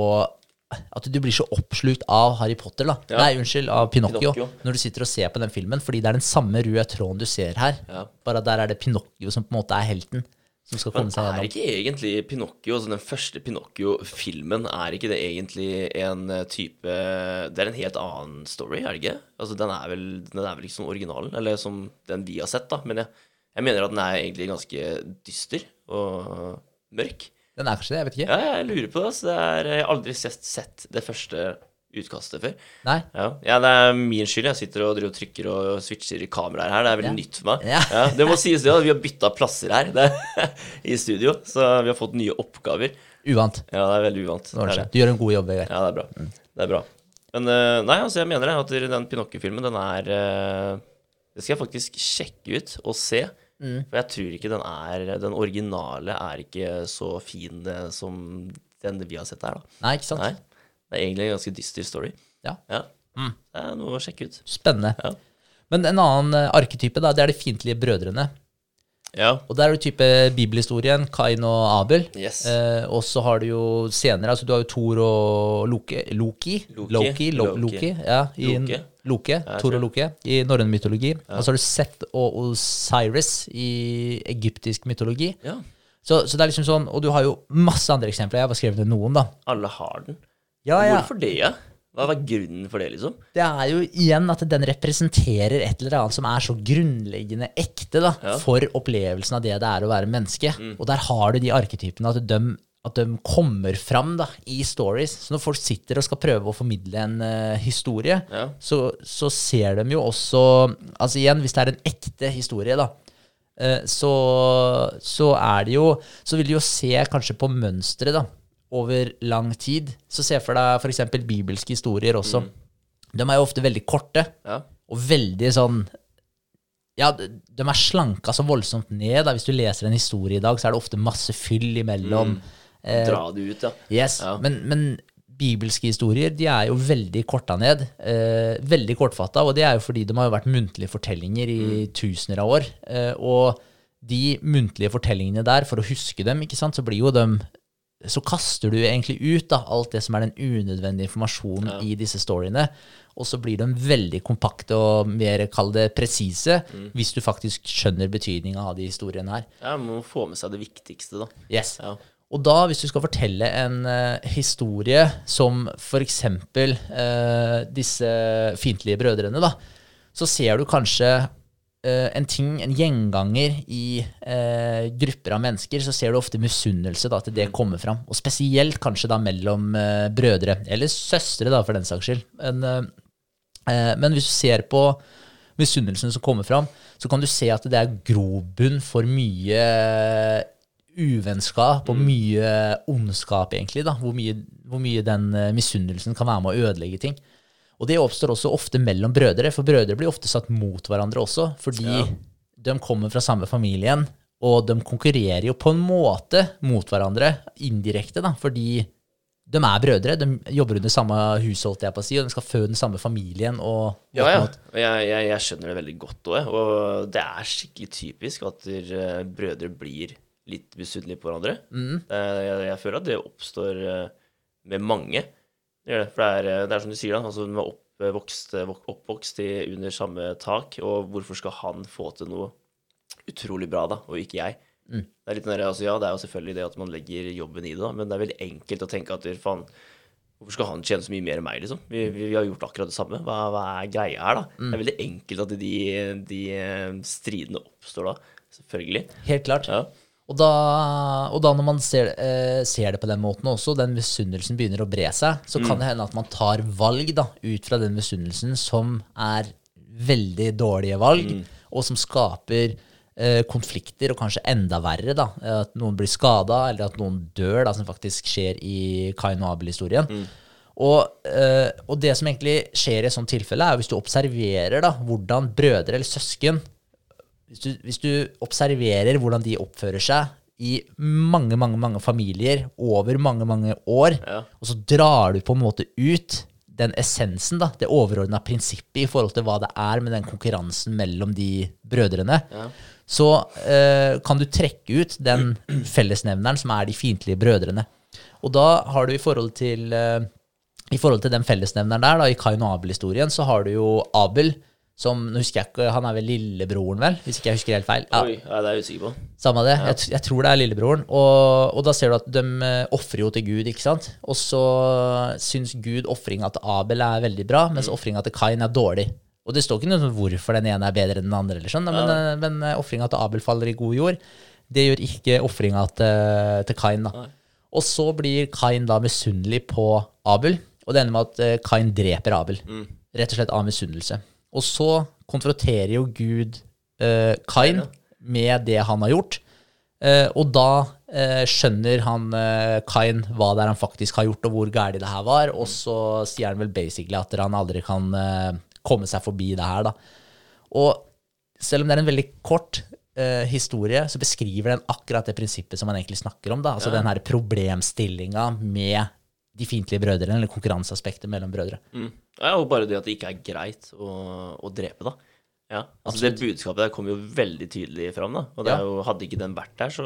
At du blir så oppslukt av Harry Potter, da. Ja. Nei, unnskyld, av Pinocchio, Pinocchio. Når du sitter og ser på den filmen. Fordi det er den samme røde tråden du ser her. Ja. Bare der er det Pinocchio som på en måte er helten. som skal komme seg Er gjennom. ikke egentlig Pinocchio, altså den første Pinocchio-filmen, er ikke det egentlig en eh, type Det er en helt annen story, er det ikke? Altså Den er vel, den er vel ikke som originalen, eller som den vi har sett, da. Men jeg, jeg mener at den er egentlig ganske dyster og mørk. Den er kanskje det, jeg vet ikke. Ja, jeg lurer på det. Altså. det er, jeg har aldri sett, sett det første utkastet før. Nei. Ja. ja, det er min skyld. Jeg sitter og, driver og trykker og switcher i kameraer her. Det er veldig Ja. nytt for meg. Ja. det må sies det, vi har bytta plasser her det, i studio, så vi har fått nye oppgaver. Uvant. Ja, det er veldig uvant. Det er. Du gjør en god jobb, Vegard. Ja, det er bra. Det er bra. Men eh, nei, altså, jeg mener det, at den Pinocchio-filmen, den er eh, Det skal jeg faktisk sjekke ut og se. Mm. For jeg tror ikke den er Den originale er ikke så fin eh, som den vi har sett her, da. Nei, ikke sant? Nei. Det er egentlig en ganske dyster story. Ja. Ja. Mm. Det er noe å sjekke ut. Spennende. Ja. Men en annen eh, arketype, da, det er de fiendtlige brødrene. Ja. Og der er det type bibelhistorien, Kain og Abel. Yes. Eh, og så har du jo senere altså Du har jo Thor og Loki Loki? Loki. Loki, Lo, Loki. Loki ja, i, Loke. Thor og Loke i norrøn mytologi. Og så har du Seth og Osiris i egyptisk mytologi. ja. Så, så det er liksom sånn, Og du har jo masse andre eksempler. Jeg har bare skrevet ned noen, da. Alle har den. Ja, ja. Hvorfor det? Ja? Hva var grunnen for det, liksom? Det er jo igjen at den representerer et eller annet som er så grunnleggende ekte da, Ja. for opplevelsen av det det er å være menneske. Og der har du de arketypene at de, at de kommer fram da, i stories. Så når folk sitter og skal prøve å formidle en uh, historie, Ja. så, så ser de jo også Altså igjen, hvis det er en ekte historie, da, uh, så, så er det jo Så vil de jo se kanskje på mønsteret, da, over lang tid. Så se for deg f.eks. bibelske historier også. De er jo ofte veldig korte, Ja. og veldig sånn Ja, de er slanka så voldsomt ned. Da. Hvis du leser en historie i dag, så er det ofte masse fyll imellom. Eh, Dra det ut, ja. Yes, Ja. men, men bibelske historier de er jo veldig korta ned. Eh, veldig kortfatta, og det er jo fordi de har jo vært muntlige fortellinger i tusener av år. Eh, og de muntlige fortellingene der, for å huske dem, ikke sant, så blir jo dem så kaster du egentlig ut da, alt det som er den unødvendige informasjonen i disse storyene, og så blir de veldig kompakte og mer, kall det, presise, hvis du faktisk skjønner betydninga av de historiene her. ja. Man må få med seg det viktigste, da. Yes. Ja. Og da, hvis du skal fortelle en uh, historie som for eksempel eh, disse fiendtlige brødrene, da, så ser du kanskje uh, en ting, en gjenganger i uh, grupper av mennesker, så ser du ofte misunnelse da, til det kommer fram. Og spesielt kanskje da mellom brødre, eller søstre da, for den saks skyld. Men, men hvis du ser på misunnelsen som kommer fram, så kan du se at det er grobunn for mye uvennskap og mye ondskap, egentlig. da, Hvor mye, hvor mye den eh, misunnelsen kan være med å ødelegge ting. Og det oppstår også ofte mellom brødre, for brødre blir ofte satt mot hverandre også, fordi de kommer fra samme familien, og de konkurrerer jo på en måte mot hverandre, indirekte, da, fordi de er brødre, de jobber under samme hus, holdt jeg på å si, og de skal fø den samme familien. og Ja, ja. jeg, jeg, jeg skjønner det veldig godt òg. Og det er skikkelig typisk at eh, brødre blir litt misunnelige på hverandre. Eh, Jeg, jeg føler at det oppstår eh, med mange. Det det. For det er, eh, det er som du sier, da. Altså, de er oppvokst, oppvokst i, under samme tak, og hvorfor skal han få til noe utrolig bra, da, og ikke jeg? Det er litt nær, altså, ja, det er jo selvfølgelig det at man legger jobben i det, da, men det er veldig enkelt å tenke at faen, Hvorfor skal han tjene så mye mer enn meg, liksom? Vi, vi, vi har gjort akkurat det samme. Hva, hva er greia her, da? Det er veldig enkelt at de, de eh, stridene oppstår da. Selvfølgelig. Helt klart. Ja. Og da, og da når man ser, eh, ser det på den måten også, den misunnelsen begynner å bre seg, så kan det hende at man tar valg da, ut fra den misunnelsen som er veldig dårlige valg, og som skaper eh, konflikter, og kanskje enda verre, da, at noen blir skada, eller at noen dør, da, som faktisk skjer i Kain og Abel-historien. Og, eh, og det som egentlig skjer i et sånt tilfelle, er hvis du observerer da, hvordan brødre eller søsken hvis du, hvis du observerer hvordan de oppfører seg i mange, mange mange familier over mange, mange år, Ja. og så drar du på en måte ut den essensen, da, det overordna prinsippet i forhold til hva det er med den konkurransen mellom de brødrene, så eh, kan du trekke ut den fellesnevneren som er de fiendtlige brødrene. Og da har du i forhold til eh, i forhold til den fellesnevneren der, da, i Kain og Abel-historien, så har du jo Abel, som Nå husker jeg ikke, han er vel lillebroren, vel? Hvis ikke jeg husker helt feil. Ja, Oi, ja, det er jeg usikker på. samme det. Jeg, jeg tror det er lillebroren. Og, og da ser du at de uh, ofrer jo til Gud, ikke sant? Og så syns Gud ofringa til Abel er veldig bra, mens Mm. ofringa til Kain er dårlig. Og det står ikke noe om hvorfor den ene er bedre enn den andre, eller sånn, men, uh, men uh, ofringa til Abel faller i god jord. Det gjør ikke ofringa til, til Kain, da. Og så blir Kain da misunnelig på Abel, og det ender med at Kain dreper Abel. Rett og slett av misunnelse. Og så konfronterer jo Gud eh, Kain med det han har gjort. Eh, og da eh, skjønner han eh, Kain hva det er han faktisk har gjort, og hvor gærent det her var. Og så sier han vel basically at han aldri kan eh, komme seg forbi det her, da. Og selv om det er en veldig kort eh, historie, så beskriver den akkurat det prinsippet som man egentlig snakker om. da, Altså den her problemstillinga med de fiendtlige brødrene, eller konkurranseaspektet mellom brødre. Mm. Ja, og bare det at det ikke er greit å, å drepe, da. Ja, altså Det budskapet der kom jo veldig tydelig fram. da, og det jo, Hadde ikke den vært der, så,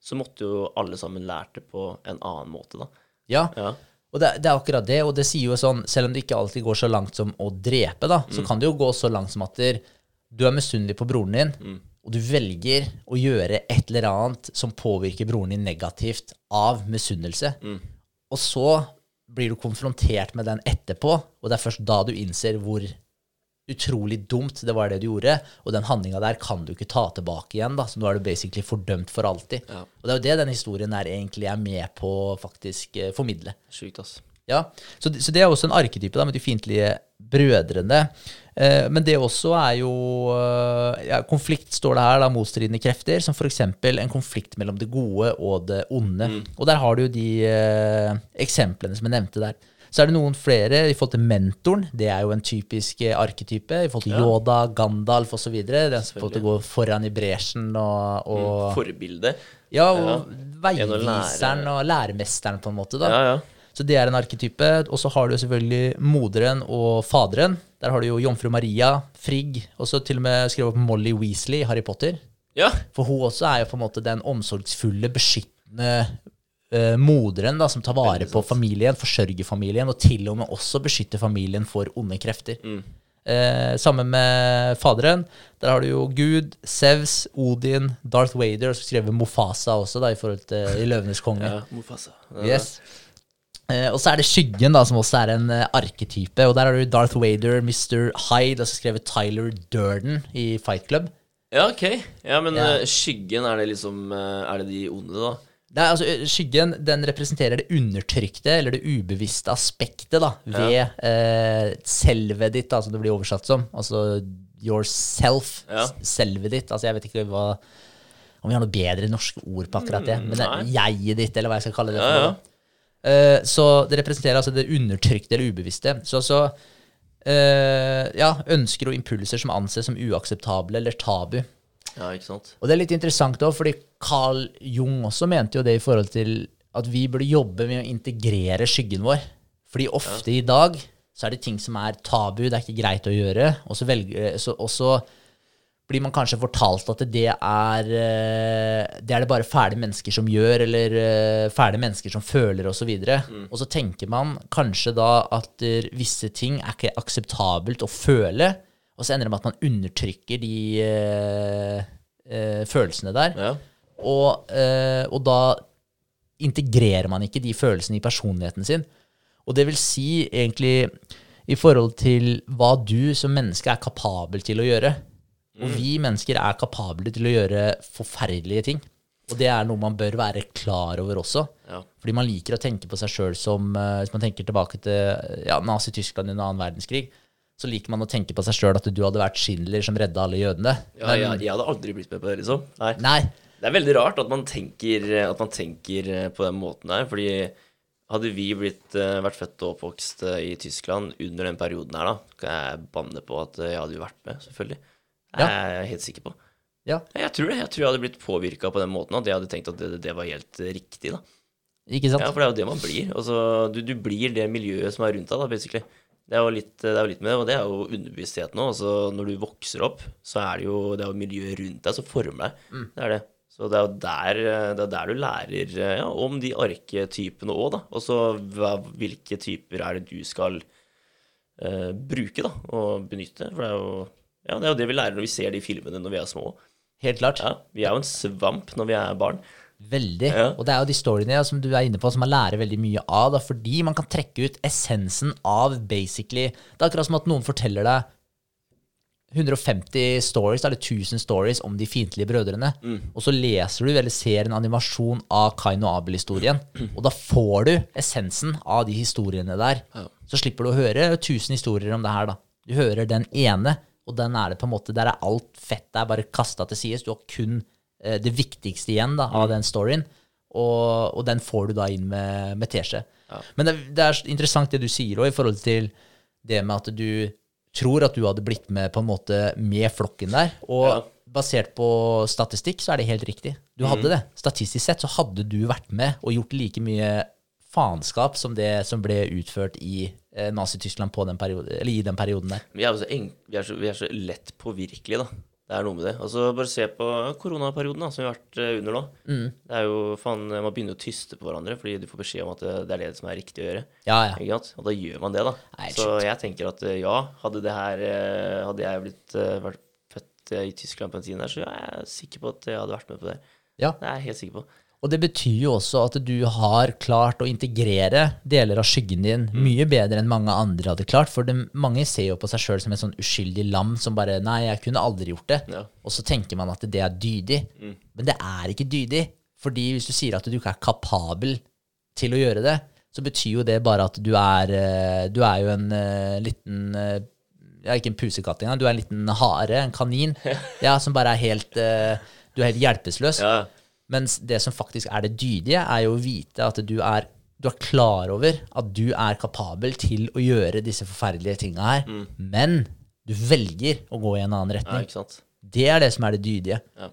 så måtte jo alle sammen lært det på en annen måte. da. Ja, Ja, Og det, det er akkurat det, og det sier jo sånn, selv om det ikke alltid går så langt som å drepe, da, så kan det jo gå så langt som at du er misunnelig på broren din, og du velger å gjøre et eller annet som påvirker broren din negativt av misunnelse. Og så blir du konfrontert med den etterpå, og det er først da du innser hvor utrolig dumt det var det du gjorde, og den handlinga der kan du ikke ta tilbake igjen, da, så nå er du basically fordømt for alltid. Ja. Og det er jo det den historien her egentlig er med på å faktisk eh, formidle. Sjukt, ass. Ja, så, så det er også en arketype da, med de fiendtlige brødrene. Eh, men det også er jo eh, ja, Konflikt står det her, da, motstridende krefter, som f.eks. en konflikt mellom det gode og det onde. Og der har du jo de eh, eksemplene som jeg nevnte der. Så er det noen flere i forhold til mentoren. Det er jo en typisk eh, arketype. I forhold til Yoda, Gandalf osv. Den som å gå foran i bresjen og, og Forbilde. Ja, og ja. veiviseren og læremesteren, på en måte. da. Ja, ja. Så det er en arketype. Og så har du selvfølgelig moderen og faderen. Der har du jo jomfru Maria, Frigg, og så til og med skrevet opp Molly Weasley i Harry Potter. Ja, For hun også er jo på en måte den omsorgsfulle, beskyttende uh, moderen da, som tar vare på familien, forsørger familien, og til og med også beskytter familien for onde krefter. Eh, sammen med faderen. Der har du jo Gud, Sevs, Odin, Darth Vader, og så skrevet Mofasa også, da, i forhold til i Løvenes konge. ja. Mufasa. Ja. Yes. Eh, og så er det Skyggen, da, som også er en uh, arketype. Og der har du Darth Vader, Mr. Hyde, og så skrevet Tyler Durden i Fight Club. ja, ok. Ja, men Ja. Uh, skyggen, er det liksom Er det de onde, da? Er, altså, skyggen den representerer det undertrykte, eller det ubevisste aspektet, da, ved eh, selvet ditt, da, som det blir oversatt som. Altså yourself. Ja. Selvet ditt. Altså, jeg vet ikke hva om vi har noe bedre norske ord på akkurat det. Men det er jeget ditt, eller hva jeg skal kalle det. For ja. noe. Eh, så det representerer altså det undertrykte eller ubevisste. Så altså uh, ja, ønsker og impulser som anses som uakseptable eller tabu. Ja, ikke sant? Og det er litt interessant òg, fordi Carl Jung også mente jo det i forhold til at vi burde jobbe med å integrere skyggen vår. Fordi ofte i dag så er det ting som er tabu, det er ikke greit å gjøre. Og så, velger, så, og så blir man kanskje fortalt at det er eh, Det er det bare fæle mennesker som gjør, eller eh, fæle mennesker som føler, osv. Og, så videre. og så tenker man kanskje da at eh, visse ting er ikke akseptabelt å føle, og så ender det med at man undertrykker de uh, uh, følelsene der. Ja. Og, uh, og da integrerer man ikke de følelsene i personligheten sin. Og det vil si egentlig i forhold til hva du som menneske er kapabel til å gjøre. Og vi mennesker er kapable til å gjøre forferdelige ting. Og det er noe man bør være klar over også. Ja. Fordi man liker å tenke på seg sjøl som eh, Hvis man tenker tilbake til ja, Nazi-Tyskland under annen verdenskrig, så liker man å tenke på seg sjøl at du hadde vært Schindler som redda alle jødene. Ja, jeg, jeg hadde aldri blitt med på det, liksom. Nei. Nei. Det er veldig rart at man tenker, at man tenker eh, på den måten her. fordi hadde vi blitt, eh, vært født og oppvokst i Tyskland under den perioden her, da, kan jeg banne på at jeg hadde vært med, selvfølgelig. Det Ja. er jeg helt sikker på. Ja, Jeg tror det. Jeg tror jeg hadde blitt påvirka på den måten at jeg hadde tenkt at det, det var helt riktig, da. ikke sant? Ja, for det er jo det man blir. Altså, du, du blir det miljøet som er rundt deg, da, basically. Det er jo litt, det er jo litt med det, og det er jo underbevisstheten òg. Altså, når du vokser opp, så er det jo, det er jo miljøet rundt deg som former deg. Mm. Det er det. Så det er jo der, det er der du lærer ja, om de arketypene òg, da. Og så hvilke typer er det du skal uh, bruke da, og benytte. For det er jo ja, det er jo det vi lærer når vi ser de filmene når vi er små. Helt klart. Ja, Vi er jo en svamp når vi er barn. Veldig. Ja. Og det er jo de storyene ja, som du er inne på, som man lærer veldig mye av. Da, fordi man kan trekke ut essensen av basically Det er akkurat som at noen forteller deg 150 stories, eller 1000 stories om de fiendtlige brødrene. Og så leser du eller ser en animasjon av Kain og Abel-historien. Og da får du essensen av de historiene der. Så slipper du å høre 1000 historier om det her, da. Du hører den ene, og den er det på en måte Der er alt fett der bare kasta til sides. Du har kun eh, det viktigste igjen da, av den storyen. Og, og den får du da inn med, med teskje. Men det, det er interessant det du sier òg, i forhold til det med at du tror at du hadde blitt med på en måte med flokken der. Og Ja. basert på statistikk så er det helt riktig. Du hadde det. Statistisk sett så hadde du vært med og gjort like mye faenskap som det som ble utført i Nazi-Tyskland på den periode, eller i den perioden der. Vi er, så vi er, så, vi er så lett påvirkelige, da. Det er noe med det. Altså, bare se på koronaperioden da, som vi har vært eh, under nå. Mm. Det er jo, faen, Man begynner å tyste på hverandre fordi du får beskjed om at det, det er det som er riktig å gjøre. Ja, ja. Og da gjør man det, da. Nei, så jeg tenker at eh, ja, hadde det her eh, Hadde jeg blitt eh, vært født eh, i Tyskland på den tiden der, så er jeg sikker på at jeg hadde vært med på det. ja. Det er jeg helt sikker på. Og det betyr jo også at du har klart å integrere deler av skyggen din Mm. mye bedre enn mange andre hadde klart. For det, mange ser jo på seg sjøl som et sånn uskyldig lam som bare Nei, jeg kunne aldri gjort det. Ja. Mm. Og så tenker man at det er dydig. Men det er ikke dydig. Fordi hvis du sier at du ikke er kapabel til å gjøre det, så betyr jo det bare at du er eh, Du er jo en eh, liten eh, ja, ikke en pusekatt engang. Du er en liten hare, en kanin, ja, som bare er helt Du er helt hjelpeløs. Ja, Mens det som faktisk er det dydige, er jo å vite at du er, du er klar over at du er kapabel til å gjøre disse forferdelige tinga her, men du velger å gå i en annen ja, retning. sant. Det er det som er det dydige. Ja.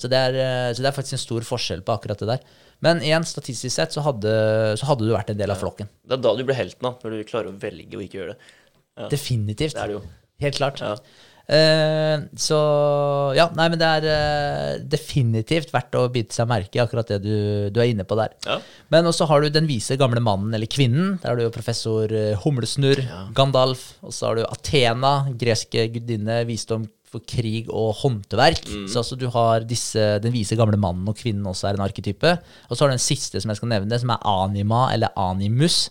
Så det, er, eh, så det er faktisk en stor forskjell på akkurat det der. Men igjen, statistisk sett så hadde, så hadde du vært en del av flokken. Det er da du blir helten, da. Når du klarer å velge å ikke gjøre det. Definitivt. Det er det jo. Helt klart. Ja. Eh, så ja, nei, men det er uh, definitivt verdt å bite seg merke i akkurat det du, du er inne på der. Ja. Men også har du den vise gamle mannen eller kvinnen. Der har du jo professor Humlesnurr, ja. Gandalf. Og så har du Athena, greske gudinne, visdom for krig og håndverk. Så altså du har disse, den vise gamle mannen og kvinnen også er en arketype. Og så har du den siste som jeg skal nevne, som er anima eller animus.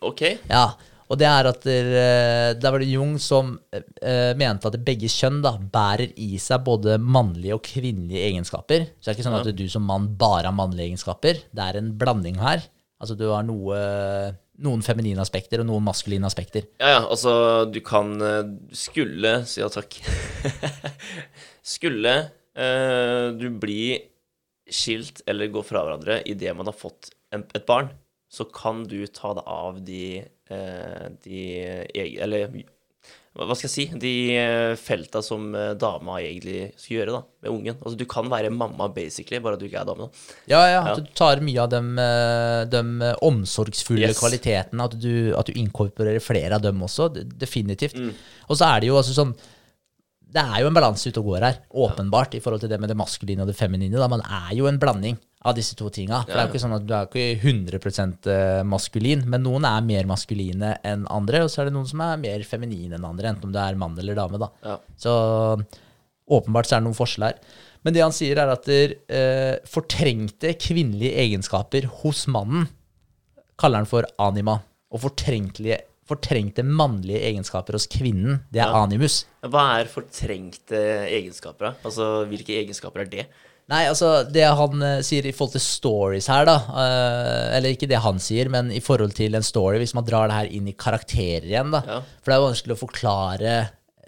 Ok. Ja, og det er at der, eh, der var det Jung som uh, mente at begge kjønn da, bærer i seg både mannlige og kvinnelige egenskaper. Så det er ikke sånn at du som mann bare har mannlige egenskaper. Det er en blanding her. Altså du har noe, noen feminine aspekter og noen maskuline aspekter. Ja, ja, altså, du kan eh, Skulle si ja takk. skulle eh, du bli skilt eller gå fra hverandre idet man har fått en, et barn, så kan du ta deg av de, de eg- Eller hva skal jeg si? De eh, felta som eh, dama egentlig skal gjøre da, med ungen. Altså, du kan være mamma, basically, bare at du ikke er dame. da. Ja, ja, at du tar mye av de, eh, eh, omsorgsfulle Yes. kvalitetene, at du, at du inkorporerer flere av dem også, Definitivt. definitivt. Og så er det jo altså sånn, det er jo en balanse ute og går her, åpenbart, i forhold til det med det maskuline og det feminine. Da. Man er jo en blanding av disse to tinga. For det er jo ikke sånn at du er ikke 100% maskulin, men noen er mer maskuline enn andre, og så er det noen som er mer feminine enn andre, enten om du er mann eller dame. da. Ja. Så åpenbart så er det noen forskjell her. Men det han sier, er at der, eh, fortrengte kvinnelige egenskaper hos mannen kaller han for anima. Og fortrengte mannlige egenskaper hos kvinnen, det er Ja. animus. Hva er fortrengte egenskaper? da? Altså, hvilke egenskaper er det? Nei, altså det han uh, sier i forhold til stories her, da uh, Eller ikke det han sier, men i forhold til en story, hvis man drar det her inn i karakterer igjen, da. Ja. For det er jo vanskelig å forklare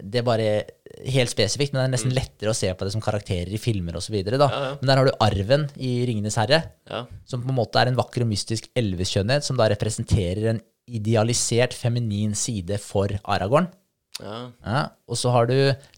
det bare helt spesifikt, men det er nesten lettere å se på det som karakterer i filmer osv. Mm. Ja, ja. Men der har du arven i Ringenes herre, Ja. som på en måte er en vakker og mystisk elveskjønnhet, som da representerer en idealisert feminin side for Aragorn. ja. Ja, og så har du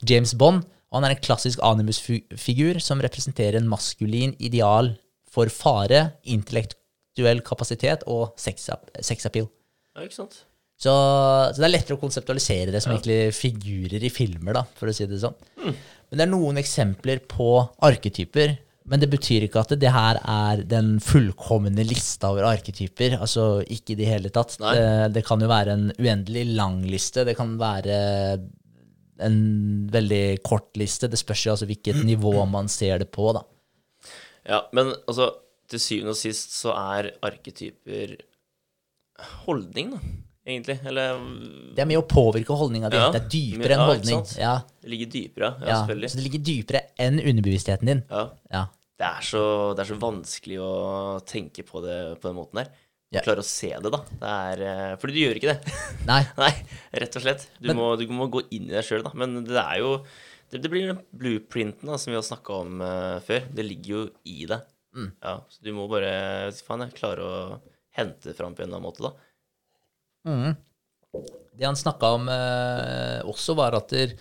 James Bond, og han er en klassisk animus-figur som representerer en maskulin ideal for fare, intellektuell kapasitet og sex-ap- sex-appeal. ja, ikke sant? Så, så det er lettere å konseptualisere det som egentlig figurer i filmer, da, for å si det sånn. Men det er noen eksempler på arketyper Men det betyr ikke at det her er den fullkomne lista over arketyper. Altså ikke i det hele tatt. Det, det kan jo være en uendelig lang liste. Det kan være en veldig kort liste. Det spørs jo altså hvilket nivå man ser det på, da. Ja, men altså, til syvende og sist så er arketyper holdning, da, egentlig. Eller Det er med å påvirke holdninga di. Ja, Det er dypere enn ja, ikke holdning. Ja, det ligger dypere, ja, selvfølgelig. Så det ligger dypere enn underbevisstheten din. Ja. Ja. Det er, så, det er så vanskelig å tenke på det på den måten der. Ja. Klare å se det, da. Det er, eh, fordi du gjør ikke det. Nei. Nei, rett og slett. Du, Men- må, du må gå inn i deg sjøl, da. Men det er jo Det, det blir den blueprinten da, som vi har snakka om uh, før. Det ligger jo i deg. Mm. Ja, så du må bare faen, jeg, klare å hente det fram på en eller annen måte, da. Det han snakka om uh, også, var at der,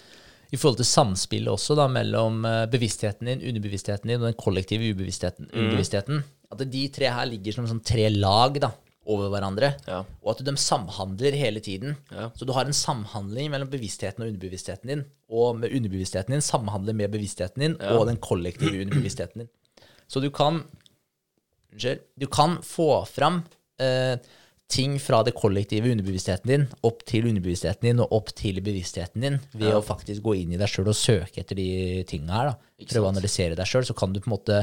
i forhold til samspillet også da, mellom bevisstheten din, underbevisstheten din og den kollektive ubevisstheten, underbevisstheten, at de tre her ligger som sånn tre lag da, over hverandre, Ja. og at de samhandler hele tiden. Ja. Så du har en samhandling mellom bevisstheten og underbevisstheten din, og med underbevisstheten din samhandler med bevisstheten din og den kollektive underbevisstheten din. Så du kan. Du kan få fram eh, ting fra det kollektive underbevisstheten din opp til underbevisstheten din og opp til bevisstheten din ved å faktisk gå inn i deg sjøl og søke etter de tinga her. da. Prøve å analysere deg sjøl, så kan du på en måte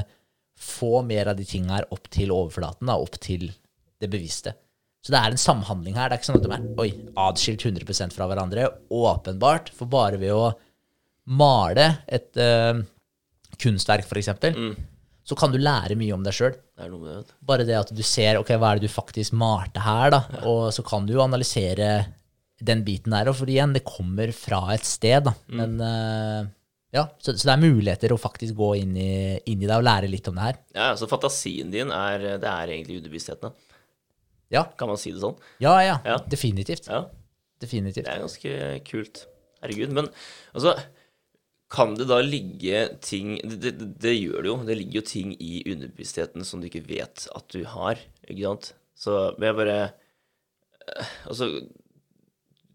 få mer av de tinga her opp til overflaten, da, opp til det bevisste. Så det er en samhandling her. Det er ikke sånn at de er oi, adskilt 100% fra hverandre. Åpenbart. For bare ved å male et uh, kunstverk, f.eks., Mm. så kan du lære mye om deg sjøl. Bare det at du ser ok, hva er det du faktisk malte her, da, og så kan du jo analysere den biten der. For igjen, det kommer fra et sted, da. Mm. Men uh, ja, så, så det er muligheter å faktisk gå inn i, inn i deg og lære litt om det her. Ja, Så fantasien din er Det er egentlig underbevisstheten, da. Ja, Kan man si det sånn? ja, ja. Ja. Definitivt. Ja. Definitivt. Det er ganske kult. Herregud. Men altså Kan det da ligge ting det, det, det gjør det jo. Det ligger jo ting i underbevisstheten som du ikke vet at du har. Ikke sant? Så men jeg bare eh, Altså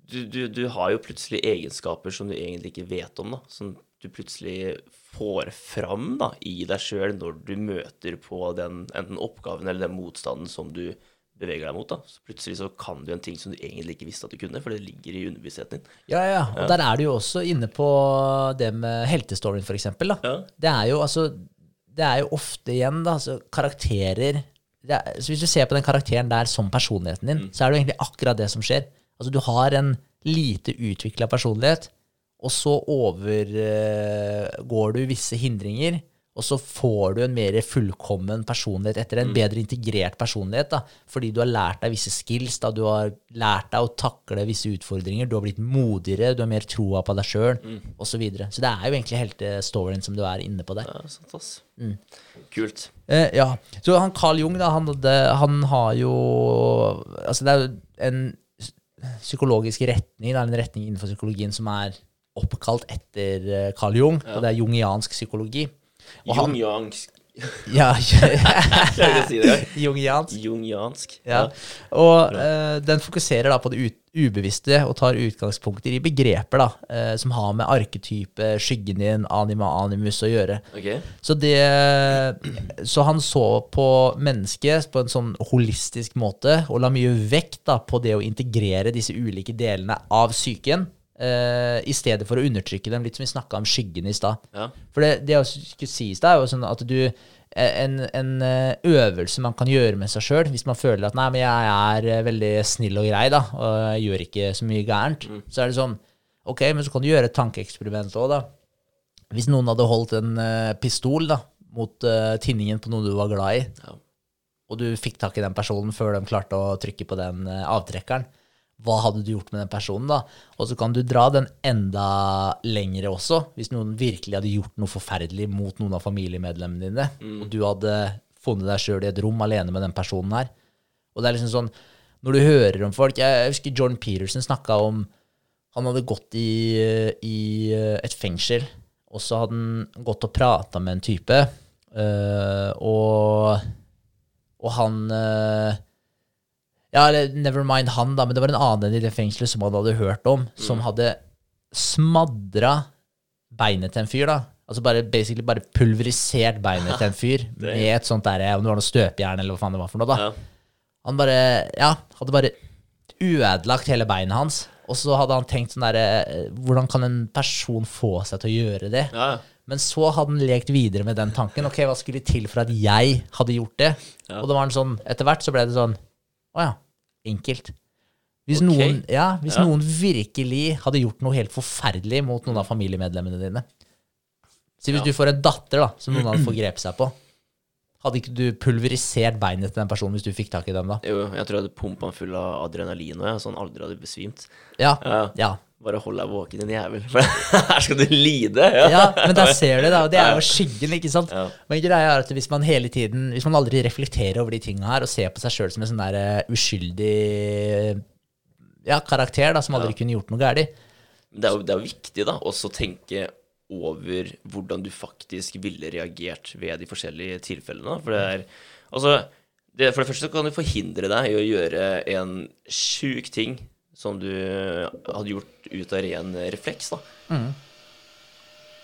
du, du, du har jo plutselig egenskaper som du egentlig ikke vet om, da. Som du plutselig får fram da, i deg sjøl når du møter på den enten oppgaven eller den motstanden som du beveger deg mot. da. Så plutselig så kan du en ting som du egentlig ikke visste at du kunne, for det ligger i underbevisstheten din. Ja, ja. Og der er du jo også inne på det med heltestoryen. Da. Ja. Det er jo altså Det er jo ofte igjen, da, altså karakterer er, Så hvis du ser på den karakteren der som personligheten din, så er det jo egentlig akkurat det som skjer. Altså, du har en lite utvikla personlighet, og så overgår du visse hindringer. Og så får du en mer fullkommen personlighet etter en bedre integrert personlighet. da, Fordi du har lært deg visse skills, da, du har lært deg å takle visse utfordringer, du har blitt modigere, du har mer troa på deg sjøl, mm. osv. Så, videre. så det er jo egentlig heltestoryen som du er inne på der. Ja, sant, ass. Kult. Eh, ja. Så han Carl Jung, da, han, hadde, han har jo Altså, det er jo en psykologisk retning, det er en retning innenfor psykologien som er oppkalt etter eh, Carl Jung, og det er jungiansk psykologi. Jungiansk. Ja, jungiansk. Jungiansk. Ja. Og uh, den fokuserer da på det ubevisste og tar utgangspunkter i begreper da, uh, som har med arketype, skyggen din, anima, animus å gjøre. Ok. Så, det, så han så på mennesket på en sånn holistisk måte, og la mye vekt da, på det å integrere disse ulike delene av psyken, eh, i stedet for å undertrykke dem, litt som vi snakka om skyggen i stad. Ja. For det, det jeg skulle si i stad, er jo sånn at du en, en eh, øvelse man kan gjøre med seg sjøl, hvis man føler at nei, men jeg er eh, veldig snill og grei, da, og jeg gjør ikke så mye gærent, så er det sånn Ok, men så kan du gjøre et tankeeksperiment òg, da. Hvis noen hadde holdt en eh, pistol da, mot uh, tinningen på noe du var glad i, Ja. og du fikk tak i den personen før de klarte å trykke på den uh, avtrekkeren, hva hadde du gjort med den personen da? Og så kan du dra den enda lengre også, hvis noen virkelig hadde gjort noe forferdelig mot noen av familiemedlemmene dine, og du hadde funnet deg sjøl i et rom alene med den personen her. Og det er liksom sånn, når du hører om folk Jeg husker Jordan Peterson snakka om Han hadde gått i, i et fengsel, og så hadde han gått og prata med en type, øh, og, og han øh, ja, never mind han, da, men det var en annen i det fengselet som han hadde hørt om, som hadde smadra beinet til en fyr, da. Altså bare basically bare pulverisert beinet til en fyr med et sånt der, om det var noe støpejern eller hva faen det var for noe, da. Ja. Han bare, ja, hadde bare uødelagt hele beinet hans. Og så hadde han tenkt sånn derre eh, Hvordan kan en person få seg til å gjøre det? Ja. Men så hadde han lekt videre med den tanken. Ok, hva skulle til for at jeg hadde gjort det? Ja. Og det var en sånn, etter hvert så ble det sånn Å ja, enkelt. Hvis, okay. noen, ja, hvis Ja. noen virkelig hadde gjort noe helt forferdelig mot noen av familiemedlemmene dine Si hvis Ja. du får en datter da, som noen hadde forgrepet seg på. Hadde ikke du pulverisert beinet til den personen hvis du fikk tak i dem da? Jo, jeg tror jeg hadde pumpa den full av adrenalin og jeg, så han aldri hadde besvimt. Ja. Ja. Ja. Bare hold deg våken, din jævel. For her skal du lide. Ja. ja, men der ser du det, og det er jo skyggen, ikke sant? Ja. Men greia er at hvis man hele tiden, hvis man aldri reflekterer over de tinga her, og ser på seg sjøl som en sånn der eh, uskyldig ja, karakter da, som aldri kunne gjort noe galt Det er jo det er jo viktig da, også å tenke over hvordan du faktisk ville reagert ved de forskjellige tilfellene. For det er Altså, det, for det første kan du forhindre deg i å gjøre en sjuk ting som du hadde gjort ut av ren refleks, da. Mm.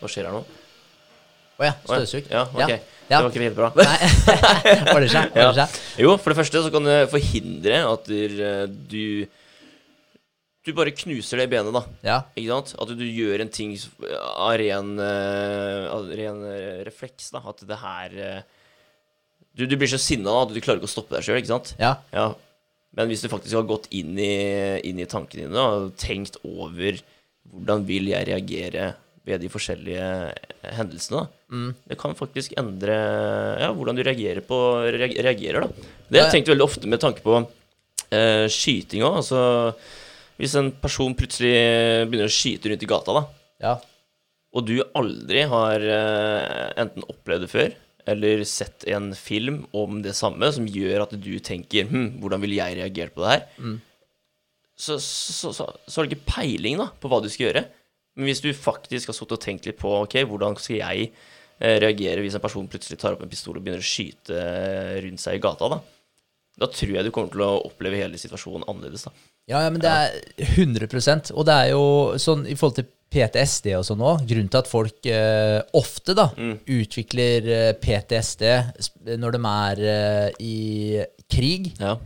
Hva skjer her nå? Å oh, ja. støvsug. Ja, ok. Ja. Det var ikke helt bra. Nei, ordner seg. Ordner seg. Jo, for det første så kan det forhindre at du, du Du bare knuser det benet, da. Ja. Ikke sant? At du gjør en ting av ren, eh, av ren eh, refleks, da. At det her eh, du, du blir så sinna at du klarer ikke å stoppe deg sjøl, ikke sant? ja. Ja. Men hvis du faktisk har gått inn i, inn i tankene dine og tenkt over hvordan vil jeg reagere ved de forskjellige hendelsene. Mm. Det kan faktisk endre ja, hvordan du reagerer, på, reagerer. da. Det har jeg tenkt veldig ofte med tanke på eh, skyting òg. Altså, hvis en person plutselig begynner å skyte rundt i gata, da, ja. og du aldri har eh, enten opplevd det før, eller sett en film om det samme, som gjør at du tenker hm, hvordan ville jeg reagert på det her? Mm. Så, så, så, så har du ikke peiling da, på hva du skal gjøre. Men hvis du faktisk har sittet og tenkt litt på ok, hvordan skal jeg eh, reagere hvis en person plutselig tar opp en pistol og begynner å skyte eh, rundt seg i gata, da, da tror jeg du kommer til å oppleve hele situasjonen annerledes. da. Ja, ja, men det er 100% Og det er jo sånn i forhold til PTSD og sånn òg, grunnen til at folk eh, ofte da utvikler eh, PTSD når de er eh, i krig, Ja.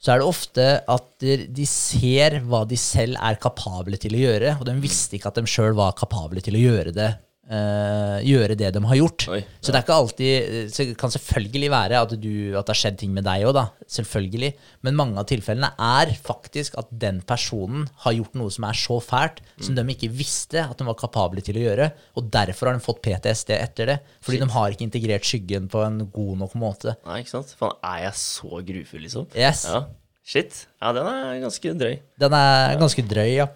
så er det ofte at de, de ser hva de selv er kapable til å gjøre, og de visste ikke at de sjøl var kapable til å gjøre det. Eh, gjøre det de har gjort. Oi, Så det er ikke alltid Så det kan selvfølgelig være at, du, at det har skjedd ting med deg òg, da. Selvfølgelig. Men mange av tilfellene er faktisk at den personen har gjort noe som er så fælt, som de ikke visste at de var kapable til å gjøre. Og derfor har de fått PTSD etter det. Fordi de har ikke integrert skyggen på en god nok måte. Nei, ikke sant? Faen, er jeg så grufull, liksom? Yes. Ja. Shit. Ja, den er ganske drøy. Den er ganske drøy, ja.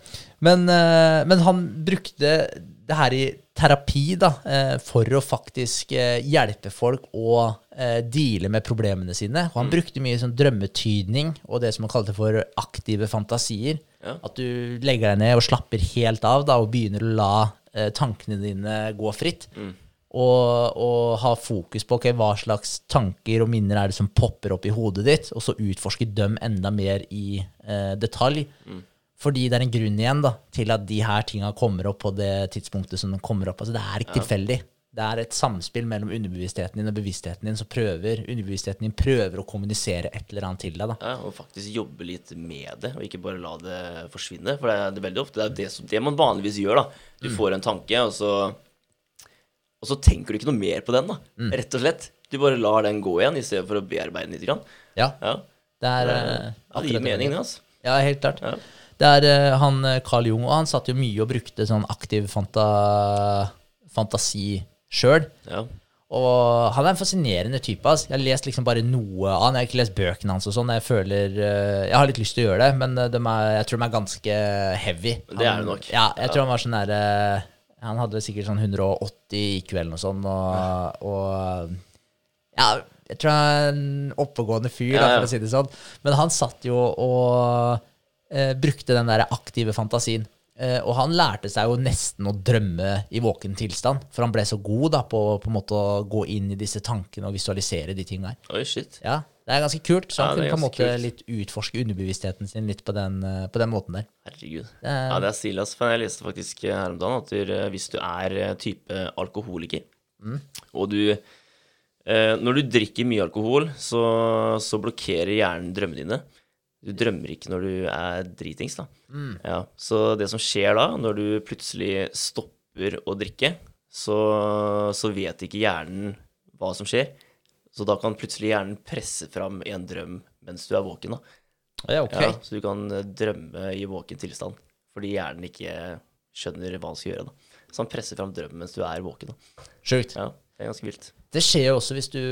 Men, uh, men han brukte det her i terapi da, eh, for å faktisk eh, hjelpe folk å eh, deale med problemene sine. Og han brukte mye sånn drømmetydning og det som han kalte for aktive fantasier. Ja. At du legger deg ned og slapper helt av da, og begynner å la tankene dine gå fritt. Og, og ha fokus på okay, hva slags tanker og minner er det som popper opp i hodet ditt, og så utforske dem enda mer i eh, detalj. Fordi det er en grunn igjen da, til at de her tinga kommer opp på det tidspunktet som de kommer opp. Altså, det er ikke tilfeldig. Det er et samspill mellom underbevisstheten din og bevisstheten din som prøver, underbevisstheten din prøver å kommunisere et eller annet til deg. da. Ja, og faktisk jobbe litt med det, og ikke bare la det forsvinne. For det er, det veldig ofte det er det, som, det man vanligvis gjør. da. Du får en tanke, og så, og så tenker du ikke noe mer på den. da. Rett og slett. Du bare lar den gå igjen, i stedet for å bearbeide den litt. Grann. Ja, Ja, det er det, eh, ja, det gir mening, det. altså. Ja, helt klart. Ja. Det er eh, han eh, Carl Jung, og han satt jo mye og brukte sånn aktiv fanta fantasi sjøl. Ja. Og han er en fascinerende type. Ass. Jeg har lest liksom bare noe av han. Jeg har ikke lest bøkene hans og sånn. Jeg føler eh, Jeg har litt lyst til å gjøre det, men de er, jeg tror de er ganske heavy. Det er Han- det nok. Ja, jeg Ja. tror han var sånn derre Han hadde sikkert sånn 180 IQ eller noe sånt, og, og Ja, jeg tror han er en oppegående fyr, Ja, for å si det sånn. Men han satt jo og brukte den der aktive fantasien. Eh, og han lærte seg jo nesten å drømme i våken tilstand, for han ble så god da på, på en måte å gå inn i disse tankene og visualisere de tinga her. Oi, shit. Ja, Det er ganske kult. Så han er kunne på en måte kult. litt utforske underbevisstheten sin litt på den, eh, på den måten der. Herregud. Det er- Ja, det er stilig. For jeg leste faktisk her om dagen at du, eh, hvis du er eh, type alkoholiker, Mm. og du eh, Når du drikker mye alkohol, så, så blokkerer hjernen drømmene dine. Du drømmer ikke når du er dritings, da. Mm. Ja, så det som skjer da, når du plutselig stopper å drikke, så, så vet ikke hjernen hva som skjer. Så da kan plutselig hjernen presse fram en drøm mens du er våken, da. Ja, okay. Ja, så du kan eh, drømme i våken tilstand, fordi hjernen ikke skjønner hva han skal gjøre. da. Så han presser fram drømmen mens du er våken. da. Sjukt. Ja, Det er ganske vilt. Det skjer jo også hvis du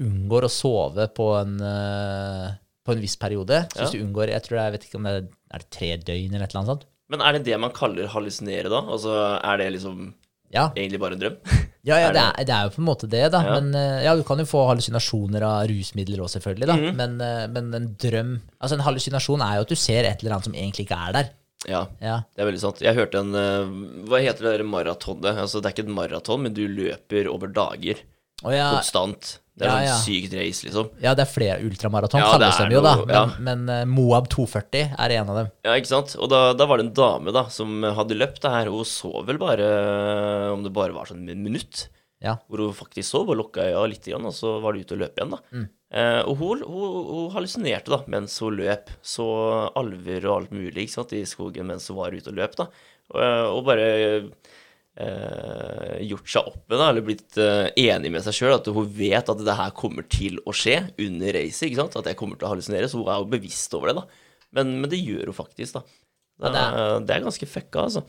unngår å sove på en, eh, på en viss periode. Så hvis du unngår, jeg tror det jeg vet ikke om det er, er det tre døgn eller et eller annet sånt. Men er det det man kaller hallusinere, da? Altså, Er det liksom Ja, egentlig bare en drøm? ja, ja Er det, det- er, det er jo på en måte det, da. Ja. Men eh, ja, du kan jo få hallusinasjoner av rusmidler òg, selvfølgelig. da. Mhm. men, eh, men en drøm Altså, en hallusinasjon er jo at du ser et eller annet som egentlig ikke er der. Ja, Ja. det er veldig sant. Jeg hørte en eh, Hva heter det der maratonet? Altså, det er ikke et maraton, men du løper over dager. Og ja, Konstant. Det er Ja, sånn sykt race, liksom. ja, det er flere ultramaraton, Ja, kalles de jo, da. Men, men eh, Moab 240 er en av dem. Ja, ikke sant? Og da, da var det en dame da som hadde løpt det her, hun sov vel bare Om det bare var sånn en minutt. Ja. Hvor hun faktisk sov og lukka øya litt, og så var det ute og løp igjen. da. Mm. Uh, og hun, hun, hun hallusinerte da, mens hun løp. Så alver og alt mulig ikke sant, i skogen mens hun var ute og løp. da. Og, og bare eh, gjort seg opp med, da, eller blitt eh, enig med seg sjøl, at hun vet at det her kommer til å skje under racet. ikke sant? At jeg kommer til å hallusinere. Så hun er jo bevisst over det. da. Men, men det gjør hun faktisk, da. Det, det er, det er ganske fucka, altså.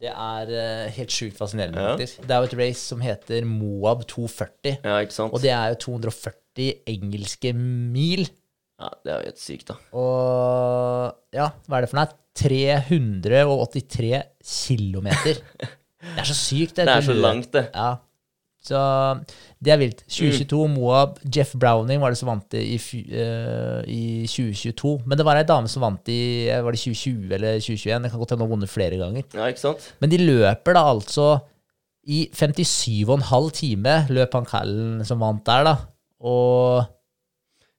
Det er uh, helt sjukt fascinerende, Ja. Det er jo et race som heter Moab 240. Ja, ikke sant? Og det er jo 240 engelske mil. Ja, det er jo helt sykt, da. Og ja, hva er det for noe? 383 kilometer. Det er så sykt. Det Det er så langt, det. Ja. Så det er vilt. 2022, Moab. Jeff Browning var det som vant det i, eh, i 2022. Men det var ei dame som vant i eh, var det 2020 eller 2021. Det kan godt hende hun har vunnet flere ganger. Ja, ikke sant? Men de løper da altså i 57,5 time, løp han Callen som vant der, da. Og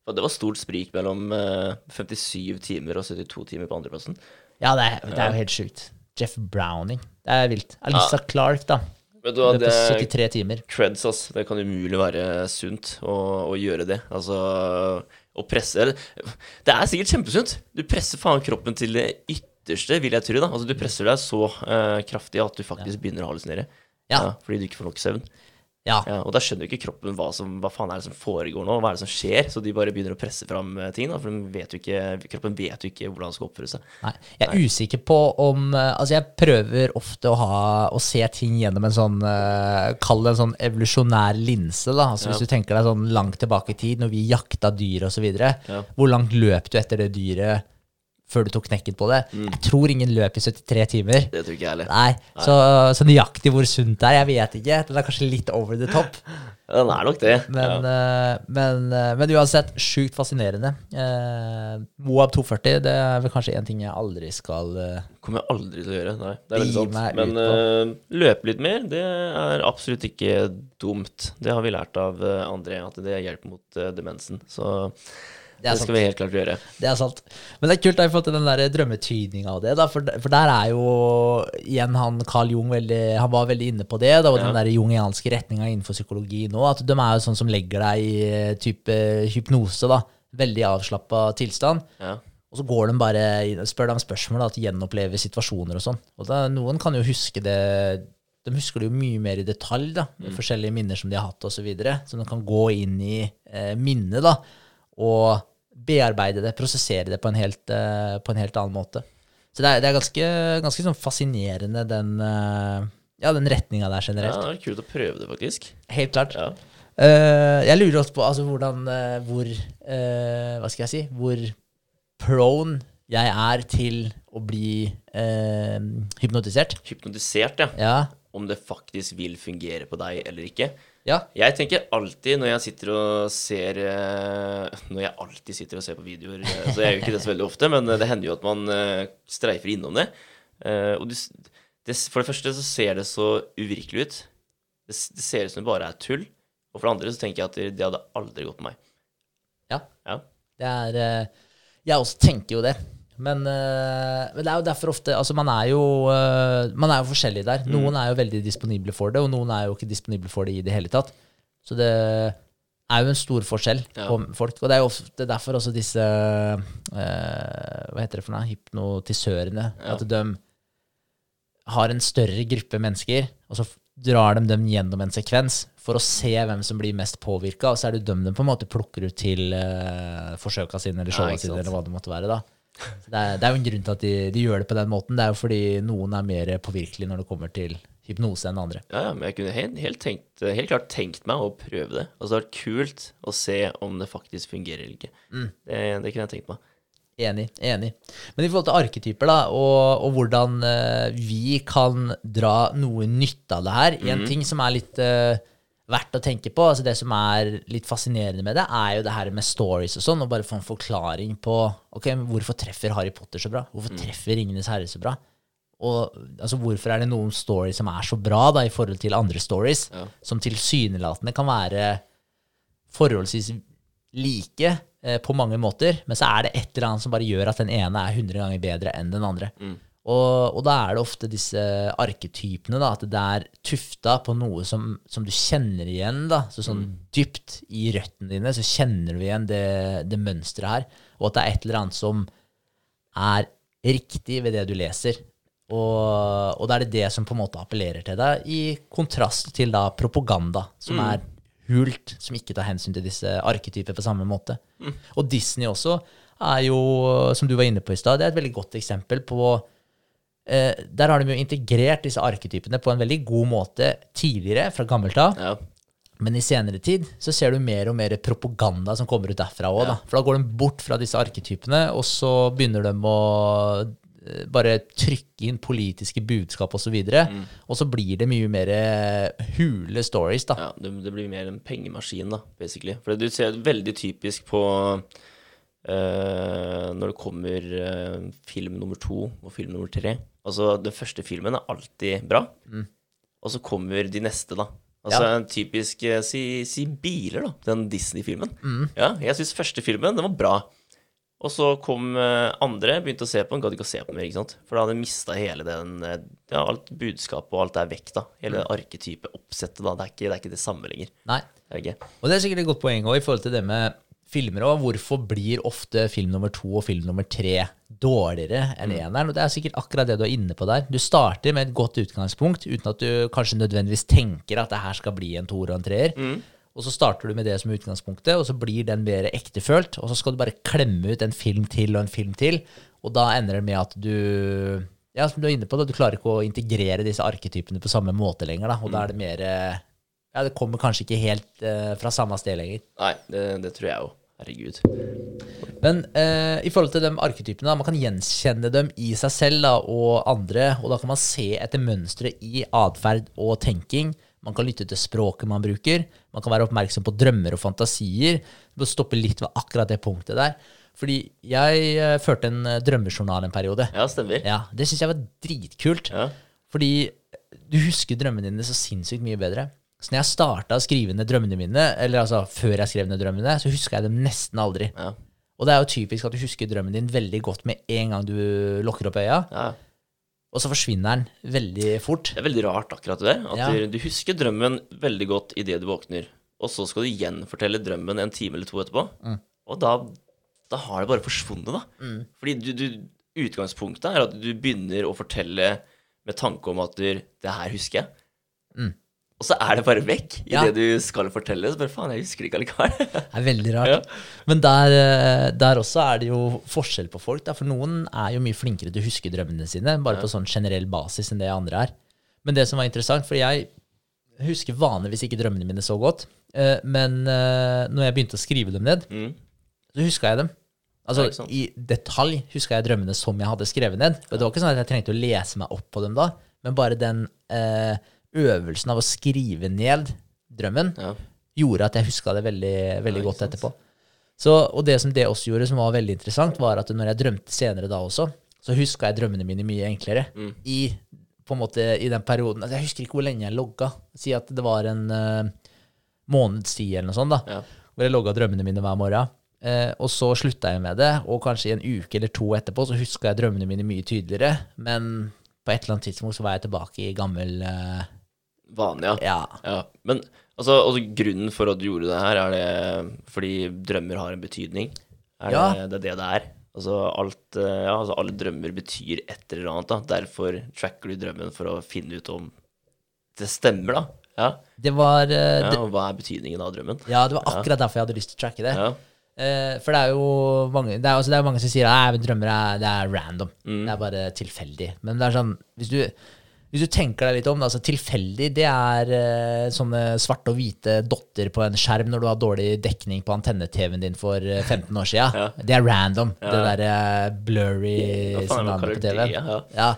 Og det var stort sprik mellom eh, 57 timer og 72 timer på andreplassen. ja, det er, det er jo helt sjukt. Jeff Browning. Det er vilt. Alisa Clark, da. Vet du det Løper er 73 timer. creds, ass. Det kan umulig være sunt å, å gjøre det. Altså å presse Det er sikkert kjempesunt. Du presser faen kroppen til det ytterste, vil jeg tro. da Altså Du presser deg så uh, kraftig at du faktisk begynner å hallusinere. Ja. fordi du ikke får nok søvn. Ja. Ja, og da skjønner jo ikke kroppen hva, som, hva faen er det som foregår nå, hva er det som skjer. Så de bare begynner å presse fram eh, ting, da, for vet ikke, kroppen vet jo ikke hvordan den skal oppføre seg. Nei. Jeg er usikker på om eh, Altså, jeg prøver ofte å ha Å se ting gjennom en sånn uh, Kall det en sånn evolusjonær linse, da. Altså Hvis du tenker deg sånn langt tilbake i tid, når vi jakta dyr videre. Ja. Hvor langt løp du etter det dyret før du tok knekken på det? Mm. Jeg tror ingen løp i 73 timer. Det tror ikke jeg heller. Nei, så, så nøyaktig hvor sunt det er, jeg vet ikke. Den er kanskje litt over the top. Den er nok det. Men, ja. eh, men, eh, men uansett, sjukt fascinerende. Eh, Moab 240, det er vel kanskje en ting jeg aldri skal kommer jeg aldri til å gjøre. Nei, det er veldig sant. Men løpe litt mer, det er absolutt ikke dumt. Det har vi lært av André, at det hjelper mot demensen. Så Det det, skal vi helt klart gjøre. Det er sant. Men det er kult da, i forhold til den der drømmetydninga av det. da, For, for der er jo igjen han Carl Jung veldig Han var veldig inne på det. da, Og den der jungianske retninga innenfor psykologi nå. At de er jo sånn som legger deg i eh, type hypnose. da, Veldig avslappa tilstand. Ja. Og så går de bare spør de spørsmål da, til de gjenopplever situasjoner og sånn. Og da, noen kan jo huske det De husker det jo mye mer i detalj, da, med forskjellige minner som de har hatt osv. Så, videre, så de kan gå inn i eh, minnet da, og bearbeide det, prosessere det på en helt, eh, på en helt annen måte. Så det er, det er ganske, ganske sånn fascinerende, den, eh, ja, den retninga der ja, generelt. det er kult å prøve det, faktisk. Helt klart. Ja. Uh, jeg lurer også på altså, hvordan uh, Hvor uh, Hva skal jeg si? Hvor prone jeg er til å bli hypnotisert. Hypnotisert, ja. Ja. Om det faktisk vil fungere på deg eller ikke. Ja. Jeg tenker alltid når jeg sitter og ser eh, Når jeg alltid sitter og ser på videoer, eh, så jeg gjør ikke det så veldig ofte, men det hender jo at man eh, streifer innom det. Eh, Og det, for det første så ser det så uvirkelig ut. Det, det ser ut som det bare er tull. Og for det andre så tenker jeg at det, hadde aldri gått på meg. Ja. Ja. Det er eh, Jeg også tenker jo det. Men, eh, men det er jo derfor ofte Altså, man er jo, eh, man er jo forskjellig der. Mm. Noen er jo veldig disponible for det, og noen er jo ikke disponible for det i det hele tatt. Så det er jo en stor forskjell Ja. på folk. Og det er jo ofte derfor også disse eh, Hva heter det for noe? Hypnotisørene. Ja. At de har en større gruppe mennesker, og så drar de dem gjennom en sekvens for å se hvem som blir mest påvirka, og så er det dem de på en måte plukker ut til uh, forsøka sine eller showa ja, sine, eller hva det måtte være. da. Det er, det er jo en grunn til at de, de gjør det på den måten. Det er jo fordi noen er mer påvirkelige når det kommer til hypnose enn andre. Ja, ja, men jeg kunne helt, helt, tenkt, helt klart tenkt meg å prøve det. Altså, det hadde vært kult å se om det faktisk fungerer eller ikke. Det, det kunne jeg tenkt meg. Enig. enig. Men i forhold til arketyper da, og, og hvordan uh, vi kan dra noe nytte av det her En ting som er litt eh, verdt å tenke på, altså det som er litt fascinerende med det, er jo det her med stories og sånn, og bare få en forklaring på ok, men hvorfor treffer Harry Potter så bra? Hvorfor treffer Ringenes herre så bra? Og altså, hvorfor er det noen stories som er så bra da, i forhold til andre stories, Ja. som tilsynelatende kan være forholdsvis like eh, på mange måter, men så er det et eller annet som bare gjør at den ene er 100 ganger bedre enn den andre. Og, og da er det ofte disse arketypene, da, at det er tufta på noe som, som du kjenner igjen. da, så Sånn dypt i røttene dine så kjenner du igjen det, det mønsteret her, og at det er et eller annet som er riktig ved det du leser. Og, og da er det det som på en måte appellerer til deg, i kontrast til da propaganda, som er hult, som ikke tar hensyn til disse arketyper på samme måte. Og Disney også er jo, som du var inne på i stad, det er et veldig godt eksempel på Der har de jo integrert disse arketypene på en veldig god måte tidligere, fra gammelt av. Ja. Men i senere tid så ser du mer og mer propaganda som kommer ut derfra òg. da. For da går de bort fra disse arketypene, og så begynner de å eh, bare trykke inn politiske budskap osv. Og, så Mm. og så blir det mye mer eh, hule stories, da. Ja, det, det blir mer en pengemaskin, da, basically. For du ser veldig typisk på uh, når det kommer uh, film nummer to og film nummer tre. Altså, den første filmen er alltid bra, og så kommer de neste, da. Altså Ja. en typisk eh, si, si biler, da, den Disney-filmen. Ja, jeg syns første filmen, den var bra. Og så kom eh, andre, begynte å se på den, gadd ikke å se på den mer, ikke sant. For da hadde mista hele den eh, Ja, alt budskapet og alt er vekk, da. Hele mm. arketypet, oppsettet, da. Det er, ikke, det er ikke det samme lenger. Nei. Det ikke. Og det er sikkert et godt poeng også, i forhold til det med filmer òg. Hvorfor blir ofte film nummer to og film nummer tre dårligere enn eneren? Og det er sikkert akkurat det du er inne på der. Du starter med et godt utgangspunkt uten at du kanskje nødvendigvis tenker at det her skal bli en toer og en treer. Og så starter du med det som utgangspunktet, og så blir den mer ektefølt. Og så skal du bare klemme ut en film til og en film til, og da ender det med at du ja, som du er inne på, da, du klarer ikke å integrere disse arketypene på samme måte lenger. Da, og da er det mer eh, Ja, det kommer kanskje ikke helt uh, fra samme sted lenger. Nei, det, det tror jeg jo. Herregud. Men eh, i forhold til de arketypene, da, man kan gjenkjenne dem i seg selv da, og andre, og da kan man se etter mønstre i atferd og tenking. Man kan lytte til språket man bruker. Man kan være oppmerksom på drømmer og fantasier. Du må stoppe litt ved akkurat det punktet der. Fordi jeg eh, førte en eh, drømmejournal en periode. Ja, stemmer. Ja, Det syns jeg var dritkult. Ja. Fordi du husker drømmene dine så sinnssykt mye bedre. Så når jeg starta å skrive ned drømmene mine, eller altså før jeg skrev ned drømmene, så huska jeg dem nesten aldri. Ja. Og det er jo typisk at du husker drømmen din veldig godt med en gang du lukker opp øya, ja. og så forsvinner den veldig fort. Det er veldig rart, akkurat det. At Ja. du, du husker drømmen veldig godt idet du våkner, og så skal du gjenfortelle drømmen en time eller to etterpå. Mm. Og da, da har det bare forsvunnet, da. Fordi du, du, utgangspunktet er at du begynner å fortelle med tanke om at du, det her husker jeg. Og så er det bare vekk i Ja. det du skal fortelle. Så bare faen, jeg husker det ikke allikevel. Det er veldig rart. Ja. Men der, eh, der også er det jo forskjell på folk. Da, for noen er jo mye flinkere til å huske drømmene sine, bare på sånn generell basis enn det andre er. Men det som var interessant, for jeg husker vanligvis ikke drømmene mine så godt, eh, men eh, når jeg begynte å skrive dem ned, Mm. så huska jeg dem. Altså? I detalj huska jeg drømmene som jeg hadde skrevet ned. Og det var ikke sånn at jeg trengte å lese meg opp på dem da, men bare den eh, øvelsen av å skrive ned drømmen Ja. gjorde at jeg huska det veldig, veldig Ja, godt etterpå. Så, og det som det også gjorde, som var veldig interessant, var at når jeg drømte senere da også, så huska jeg drømmene mine mye enklere. Mm. I, på en måte, I den perioden altså Jeg husker ikke hvor lenge jeg logga. Si at det var en uh, måneds tid eller noe sånt, da, Ja. hvor jeg logga drømmene mine hver morgen. Uh, og så slutta jeg med det, og kanskje i en uke eller to etterpå så huska jeg drømmene mine mye tydeligere. Men på et eller annet tidspunkt så var jeg tilbake i gammel eh, Vanlig, ja. Ja. Men altså, altså, grunnen for at du gjorde det her, er det fordi drømmer har en betydning? Er Ja. det, det er det det er? Altså, alt, eh, ja, altså alle drømmer betyr et eller annet, da. Derfor tracker du drømmen for å finne ut om det stemmer, da. Ja. Det var, eh, ja og hva er betydningen av drømmen? ja, det var akkurat derfor jeg hadde lyst til å tracke det. Ja. Eh, for det er jo mange Det er, altså, det er mange som sier at drømmer er, det er random. Mm. Det er bare tilfeldig. Men det er sånn Hvis du, hvis du tenker deg litt om, altså tilfeldig, det er uh, sånne svarte og hvite dotter på en skjerm når du har dårlig dekning på antenne-TV-en din for eh, 15 år siden. Ja. Det er random. Det derre blurry ja, som er på TV-en. Ja. Ja.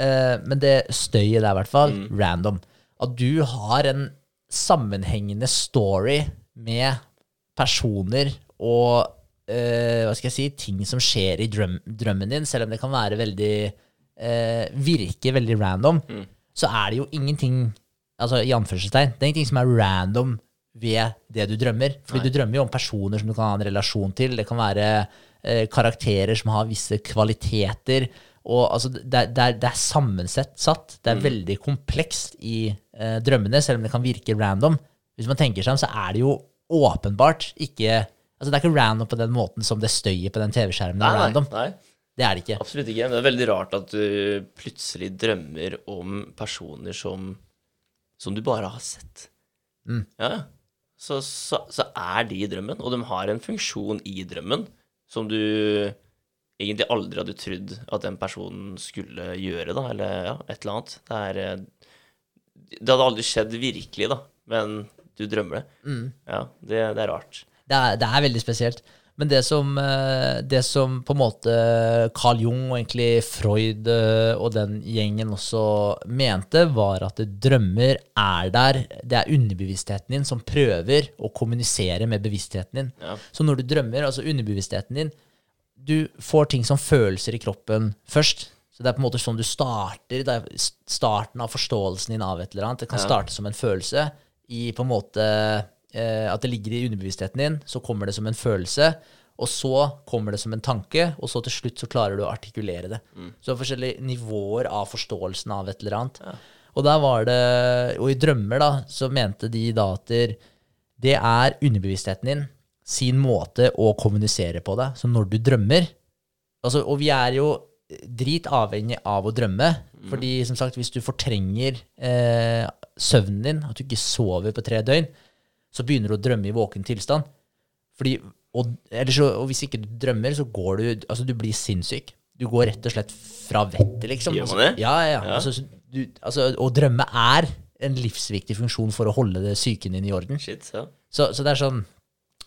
Eh, men det støyet der, i hvert fall, Mm. random. At du har en sammenhengende story med personer og eh, hva skal jeg si, ting som skjer i drøm, drømmen din, selv om det kan være veldig eh, virker veldig random, Mm. så er det jo ingenting Altså i anførselstegn, det er ingenting som er random ved det du drømmer. Fordi Nei. du drømmer jo om personer som du kan ha en relasjon til. Det kan være eh, karakterer som har visse kvaliteter. Og altså, det, det, er, det er sammensett satt. Det er Mm. veldig komplekst i eh, drømmene, selv om det kan virke random. Hvis man tenker seg om, så er det jo åpenbart ikke Altså, det er ikke random på den måten som det støyet på den TV-skjermen er random. nei, Det er det ikke. absolutt ikke. Men det er veldig rart at du plutselig drømmer om personer som, som du bare har sett. Mm. Ja, så, så, så er de i drømmen, og de har en funksjon i drømmen som du egentlig aldri hadde trodd at den personen skulle gjøre, da, eller ja, et eller annet. Det er eh, Det hadde aldri skjedd virkelig, da, men du drømmer det. Mm. Ja, det, det er rart. Det er, det er veldig spesielt. Men det som, eh, det som på en måte Carl Jung og egentlig Freud eh, og den gjengen også mente, var at drømmer er der. Det er underbevisstheten din som prøver å kommunisere med bevisstheten din. Ja. Så når du drømmer, altså underbevisstheten din Du får ting som følelser i kroppen først. Så det er på en måte sånn du starter. Det er starten av forståelsen din av et eller annet. Det kan Ja. starte som en følelse i på en måte At det ligger i underbevisstheten din. Så kommer det som en følelse. Og så kommer det som en tanke, og så til slutt så klarer du å artikulere det. Så det er forskjellige nivåer av forståelsen av et eller annet. Og der var det Og i drømmer, da, så mente de da at det er underbevisstheten din sin måte å kommunisere på det. Så når du drømmer altså, Og vi er jo drit avhengig av å drømme. Fordi som sagt, hvis du fortrenger eh, søvnen din, at du ikke sover på tre døgn, så begynner du å drømme i våken tilstand. Fordi, og, så, og hvis ikke du drømmer, så går du Altså, du blir sinnssyk. Du går rett og slett fra vettet, liksom. Gjør man Altså, det? Ja, ja. Ja. Altså, du, altså, å drømme er en livsviktig funksjon for å holde det psyken din i orden. Shit, ja. Så, så det er sånn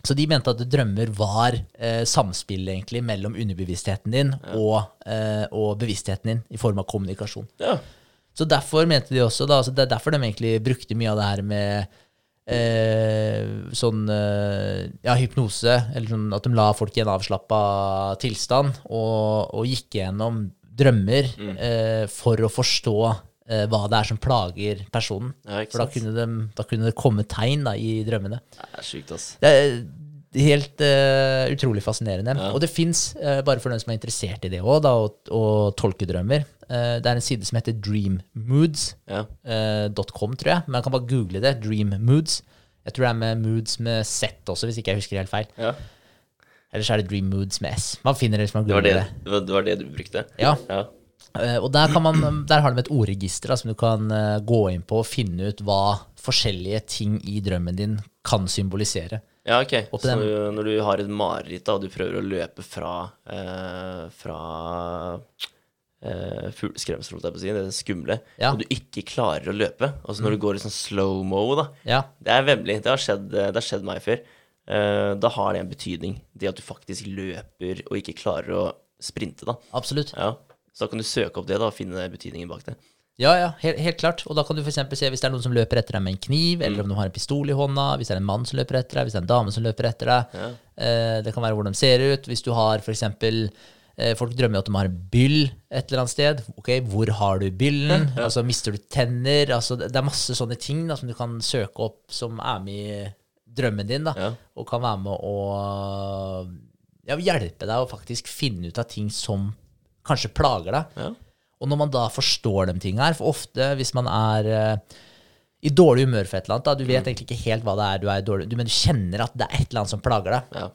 Så de mente at drømmer var eh, samspill egentlig mellom underbevisstheten din og, eh, og bevisstheten din i form av kommunikasjon. ja. Så derfor mente de også da, altså Det er derfor de egentlig brukte mye av det her med eh, sånn eh, ja, hypnose, eller sånn at de la folk i en avslappa tilstand og, og gikk gjennom drømmer eh, for å forstå eh, hva det er som plager personen. Ja, For da kunne, de, da kunne det komme tegn da, i drømmene. Det er sykt, ass. Det er helt eh, utrolig fascinerende. Ja. Og det fins, bare for den som er interessert i det òg, å tolke drømmer eh, Det er en side som heter dreammoods.com, Ja. tror jeg. Men jeg kan bare google det. Dreammoods. Jeg tror det er med moods med Z også, hvis ikke jeg husker helt feil. ja. Ellers er det dreammoods med S. Man finner det hvis man var googler det, det. det, var, det var det du brukte? Ja. Ja. Uh, og der, kan man, der har de et ordregister da, som du kan uh, gå inn på og finne ut hva forskjellige ting i drømmen din kan symbolisere. Ja, ok. Så den- når, du har et mareritt og du prøver å løpe fra, uh, fra eh, fugleskremsel, holdt jeg på å si, det skumle, Ja. og du ikke klarer å løpe, altså når du går i sånn slow-mo, da, Ja, det er vemmelig. Det har skjedd, det har skjedd meg før. Uh, da har det en betydning, det at du faktisk løper og ikke klarer å sprinte, da. absolutt. Ja. Så da kan du søke opp det da, og finne betydningen bak det. Ja, ja, helt, helt klart. Og da kan du f.eks. se hvis det er noen som løper etter deg med en kniv, eller om de har en pistol i hånda, hvis det er en mann som løper etter deg, hvis det er en dame som løper etter deg. Ja. Eh, det kan være hvordan de ser ut. Hvis du har f.eks. Eh, folk drømmer jo at de har en byll et eller annet sted. Ok, Hvor har du byllen? Altså, Mister du tenner? Altså, det er masse sånne ting da, som du kan søke opp som er med i drømmen din, da, Ja. og kan være med å ja, hjelpe deg å faktisk finne ut av ting som kanskje plager deg. Ja. Og når man da forstår de tingene her, for ofte hvis man er eh, i dårlig humør for et eller annet, da, du vet egentlig ikke helt hva det er du er i dårlig, du, men du kjenner at det er et eller annet som plager deg. Ja.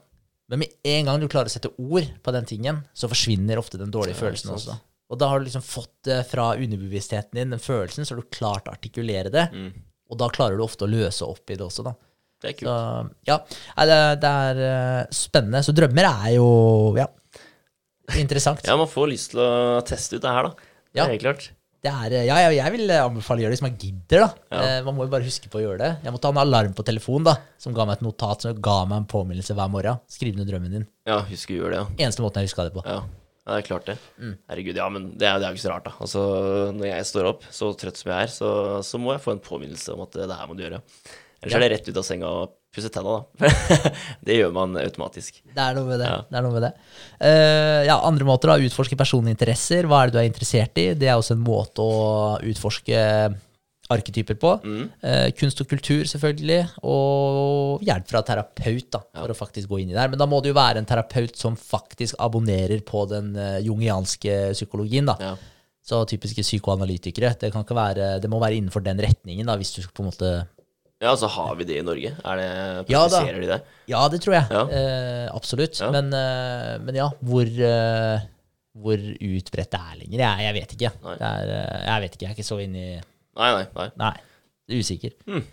Men med en gang du klarer å sette ord på den tingen, så forsvinner ofte den dårlige følelsen også. Og da har du liksom fått det fra underbevisstheten din, den følelsen, så har du klart å artikulere det. Og da klarer du ofte å løse opp i det også, da. Det er kult. Så ja, det, det er eh, spennende. Så drømmer er jo ja, interessant. Ja, man får lyst til å teste ut det her, da. Det Ja. er helt klart. Det er, eh, ja, jeg, vil anbefale å gjøre det hvis man gidder. da. Eh, man må jo bare huske på å gjøre det. Jeg måtte ha en alarm på telefonen da, som ga meg et notat som ga meg en påminnelse hver morgen. Skriv ned drømmen din. Ja, husk å gjøre det, ja. Eneste måten jeg huska det på. Ja, ja det er klart det. Mm. Herregud, ja, men det er, jo ikke så rart, da. Altså, når jeg står opp, så trøtt som jeg er, så, så må jeg få en påminnelse om at det her må du gjøre. Ellers er det rett ut av senga og pusse tenna, da. det gjør man automatisk. Det er noe med det. Ja. det, noe med det. Uh, ja, andre måter da, utforske personlige interesser. Hva er det du er interessert i? Det er også en måte å utforske arketyper på. Mm. Uh, kunst og kultur, selvfølgelig. Og hjelp fra terapeut, da, for å faktisk gå inn i det her. Men da må det jo være en terapeut som faktisk abonnerer på den uh, jungianske psykologien. da. Ja. Så typiske psykoanalytikere. Det, være, det må være innenfor den retningen, da, hvis du skal på en måte ja, altså har vi det i Norge? Er det, Ja, da. de det? Ja, det tror jeg. Ja. Eh, absolutt. Ja. Men, eh, men ja, hvor, eh, hvor utbredt det er lenger, jeg, jeg vet ikke. Det er, eh, jeg vet ikke, jeg er ikke så inni Nei, nei. nei. Nei, er usikker. Mm.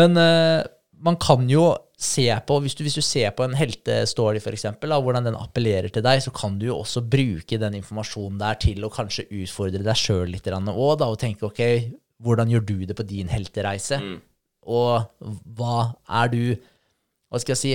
Men eh, man kan jo se på, hvis du, hvis du ser på en heltestory eksempel, hvordan den appellerer til deg, så kan du jo også bruke den informasjonen der til å kanskje utfordre deg sjøl litt òg, og tenke ok, hvordan gjør du det på din heltereise? Mm. Og hva er du Hva skal jeg si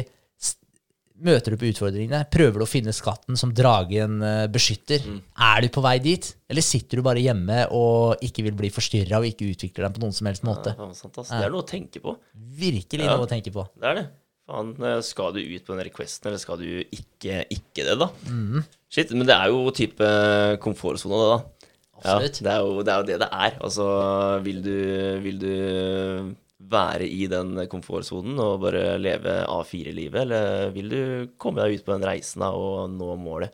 Møter du på utfordringene? Prøver du å finne skatten som dragen eh, beskytter? Mm. Er du på vei dit? Eller sitter du bare hjemme og ikke vil bli forstyrra og ikke utvikler deg på noen som helst måte? Ja, det. Det er noe å tenke på. Virkelig Ja. noe å tenke på. Det er det. Faen, eh, skal du ut på den requesten, eller skal du ikke, ikke det, da? Mm. Shit, men det er jo type komfortsone, det, da. Ja, Absolutt. det, er jo, det er jo det det er. Altså, vil du, vil du være i den komfortsonen og bare leve A4-livet, eller vil du komme deg ut på den reisen da, og nå målet?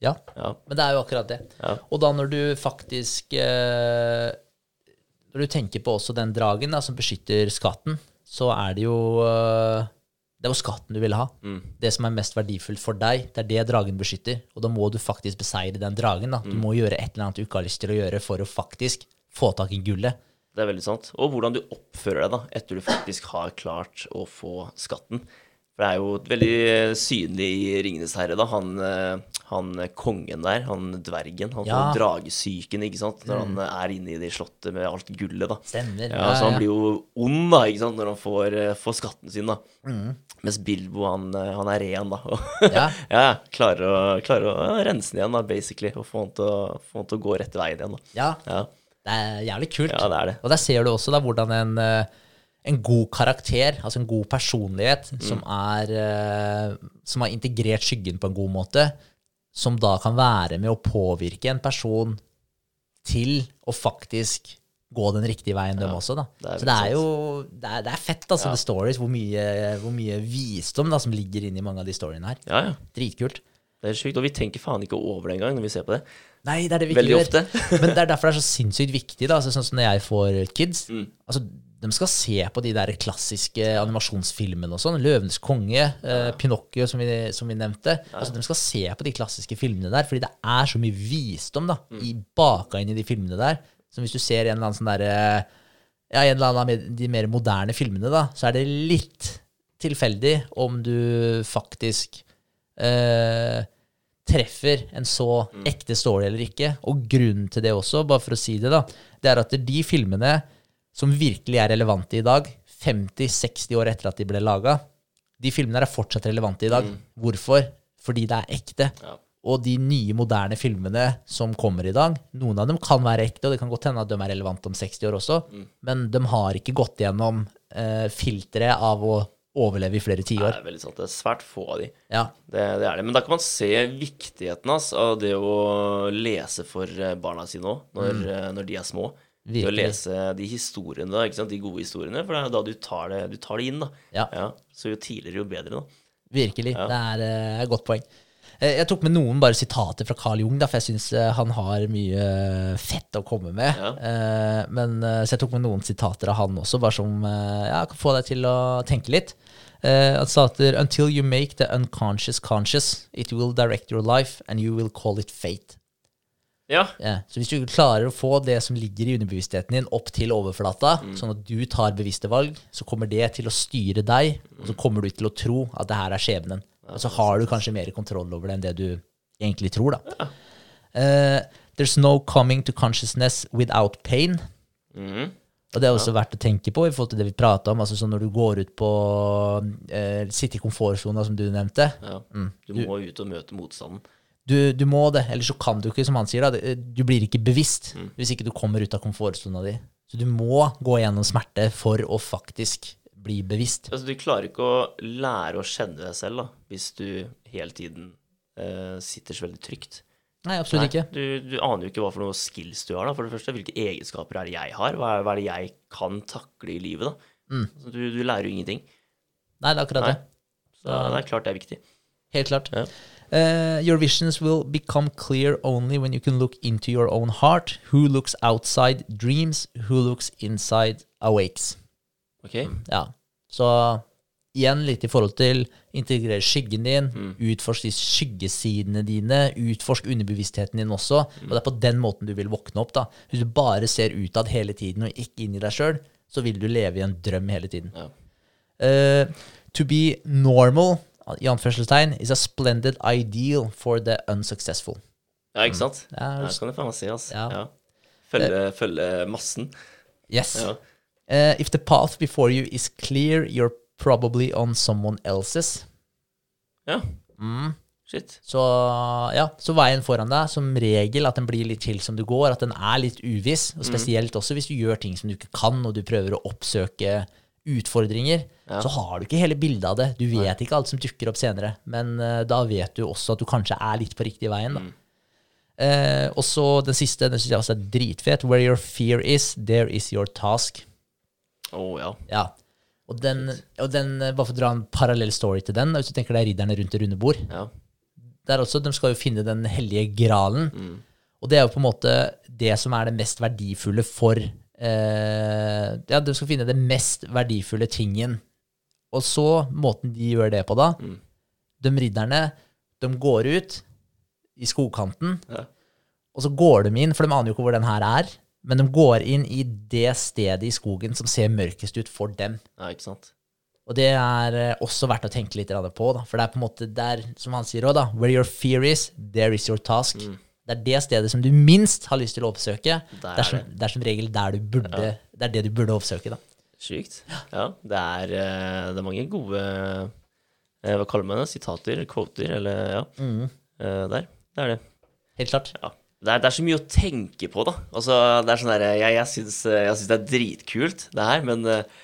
Ja, Ja. men det er jo akkurat det. Ja. Og da når du faktisk eh, Når du tenker på også den dragen da, som beskytter skatten, så er det jo eh, Det er jo skatten du vil ha. Mm. Det som er mest verdifullt for deg, det er det dragen beskytter. Og da må du faktisk beseire den dragen. da. Du Mm. må gjøre et eller annet du ikke har lyst til å gjøre for å faktisk få tak i gullet. Det er veldig sant. Og hvordan du oppfører deg da, etter du faktisk har klart å få skatten. For det er jo veldig synlig i 'Ringenes herre', da. Han, eh, han kongen der, han dvergen, han Ja. får dragesyken, ikke sant, når han er inne i det slottet med alt gullet, da. Stemmer. Ja, så han blir jo ond, da, ikke sant, når han får, eh, får skatten sin, da. Mens Bilbo, han, eh, han er ren, da. Og Ja. ja, klarer å, klarer å rense den igjen, da, basically, og få han til å, få han til å gå rett veien igjen, da. ja, Ja, det er jævlig kult. ja det er det. Og der ser du også da hvordan en, eh, en god karakter, altså en god personlighet, Mm. som, er, eh, som har integrert skyggen på en god måte, som da kan være med å påvirke en person til å faktisk gå den riktige veien, dem også. da. det Så det er jo det er, det er fett, altså, Ja. the stories, hvor mye, hvor mye visdom da, som ligger inni mange av de storyene her. Ja, ja. Dritkult. Det er sjukt, og vi tenker faen ikke over det engang når vi ser på det. Nei, det er det vi Veldig ikke gjør. ofte. Men det er derfor det er så sinnssykt viktig. da, altså, Sånn som når jeg får kids. Mm. altså, De skal se på de der klassiske animasjonsfilmene og sånn. 'Løvenes konge', eh, 'Pinocchio', som vi, som vi nevnte. altså De skal se på de klassiske filmene der, fordi det er så mye visdom da, Mm. i baka inn i de filmene der. Som hvis du ser en eller annen sånn derre ja, en eller annen av de mer moderne filmene, da, så er det litt tilfeldig om du faktisk eh, treffer en så ekte story eller ikke. Og grunnen til det også, bare for å si det, da, det er at de filmene som virkelig er relevante i dag, 50-60 år etter at de ble laga, de filmene er fortsatt relevante i dag. Hvorfor? Fordi det er ekte. Ja. Og de nye, moderne filmene som kommer i dag, noen av dem kan være ekte, og det kan godt hende at de er relevante om 60 år også, men de har ikke gått gjennom eh, filteret av å overleve i flere Det tiår. er veldig sant. Det er svært få av de. Ja. Det, det er det. Men da kan man se viktigheten altså, av det å lese for eh, barna sine òg, når, mm. når de er små. Det å lese de historiene, da, ikke sant? de gode historiene, for det er da du tar det, du tar det inn. da. Ja. Så jo tidligere, jo bedre. da. Virkelig. Ja. Det er eh, et godt poeng. Eh, Jeg tok med noen bare sitater fra Carl Jung, da, for jeg syns han har mye fett å komme med. Ja. Eh, Men, eh, så jeg tok med noen sitater av han også, bare som eh, ja, kan få deg til å tenke litt. Eh, Han at Until you make the unconscious conscious, it will direct your life, and you will call it fate. Ja. Ja, så hvis du klarer å få det som ligger i underbevisstheten din, opp til overflata, sånn at du tar bevisste valg, så kommer det til å styre deg, og så kommer du til å tro at det her er skjebnen. Så har du kanskje mer kontroll over det enn det du egentlig tror, da. Uh, there's no coming to consciousness without pain. Mm. Og det er også verdt å tenke på i forhold til det vi prata om. altså sånn Når du går ut på uh, Sitte i komfortsona, som du nevnte. ja. Du må ut og møte motstanden. Du, du må det, eller så kan du ikke, som han sier, da, du blir ikke bevisst hvis ikke du kommer ut av komfortsona di. Så du må gå gjennom smerte for å faktisk bli bevisst. Altså, du klarer ikke å lære å kjenne deg selv da, hvis du hele tiden eh, sitter så veldig trygt. Nei, absolutt ikke. Du, du aner jo ikke hva for noen skills du har. da, for det første. Hvilke egenskaper er det jeg har? Hva er, hva er det jeg kan takle i livet? da? Altså, du, du lærer jo ingenting. Nei, det er akkurat Nei. det. Så det er klart det er viktig. Helt klart. Ja. Uh, your visions will become clear only when you can look into your own heart. Who looks outside dreams, who looks inside awakes. Ok? Ja. Så igjen litt i forhold til integrere skyggen din, Mm. utforsk de skyggesidene dine, utforsk underbevisstheten din også. Og det er på den måten du vil våkne opp. da. Hvis du bare ser utad hele tiden og ikke inn i deg sjøl, så vil du leve i en drøm hele tiden. Ja. Uh, to be normal i anførselstegn, is a splendid ideal for the unsuccessful. ja, ikke sant? Mm. Ja, Ja, det kan du faen meg si, altså. Ja. Ja. Følge, følge massen. Yes. Ja. Eh, if the path before you is clear, you're probably on someone else's. ja. Mm. Shit. Så ja, så veien foran deg, som regel at den blir litt til som du går, at den er litt uviss. Og spesielt også hvis du gjør ting som du ikke kan, og du prøver å oppsøke utfordringer, så har du ikke hele bildet av det. Du vet ikke alt som dukker opp senere, men uh, da vet du også at du kanskje er litt på riktig veien. da. Eh, og så den siste, den syns jeg også er dritfet. Where your fear is, there is your task. Å ja. Ja. Og den, og den, eh, bare for å dra en parallell story til den, hvis du tenker deg ridderne rundt det runde bord, ja. der også, de skal jo finne den hellige gralen. Og det er jo på en måte det som er det mest verdifulle for eh, Ja, de skal finne det mest verdifulle tingen. Og så, måten de gjør det på da De ridderne, de går ut i skogkanten, Ja. og så går de inn, for de aner jo ikke hvor den her er, men de går inn i det stedet i skogen som ser mørkest ut for dem. ja, ikke sant? Og det er eh, også verdt å tenke litt på, da. For det er på en måte der, som han sier òg, da Where your fear is, there is your task. Det er det stedet som du minst har lyst til å oppsøke. Mm. Det er, som, det er som regel der du burde Det er det du burde oppsøke, da. Sykt. Ja, det er, eh, det er mange gode eh, Hva kaller man det? Sitater? Quoter? Eller ja. Mm. Der. Det er det. Helt klart. Ja. Det er, det er så mye å tenke på, da. Altså, det er sånn der, jeg, jeg syns det er dritkult, det her, men eh,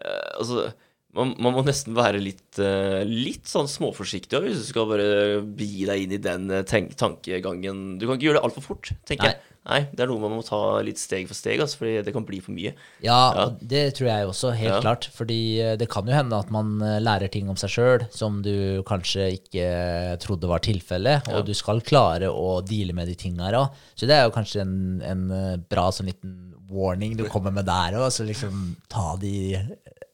eh, altså man, man må nesten være litt, eh, litt sånn småforsiktig hvis du skal bare begi deg inn i den eh, tenk, tankegangen. Du kan ikke gjøre det altfor fort, tenker Nei. jeg. Nei, det er noe man må ta litt steg for steg, altså, fordi det kan bli for mye. Ja, ja. det tror jeg også, helt Ja. klart. Fordi eh, det kan jo hende at man lærer ting om seg sjøl som du kanskje ikke trodde var tilfellet, og du skal klare å deale med de tinga her òg. Så det er jo kanskje en, en bra sånn liten warning du kommer med der òg. Så liksom ta de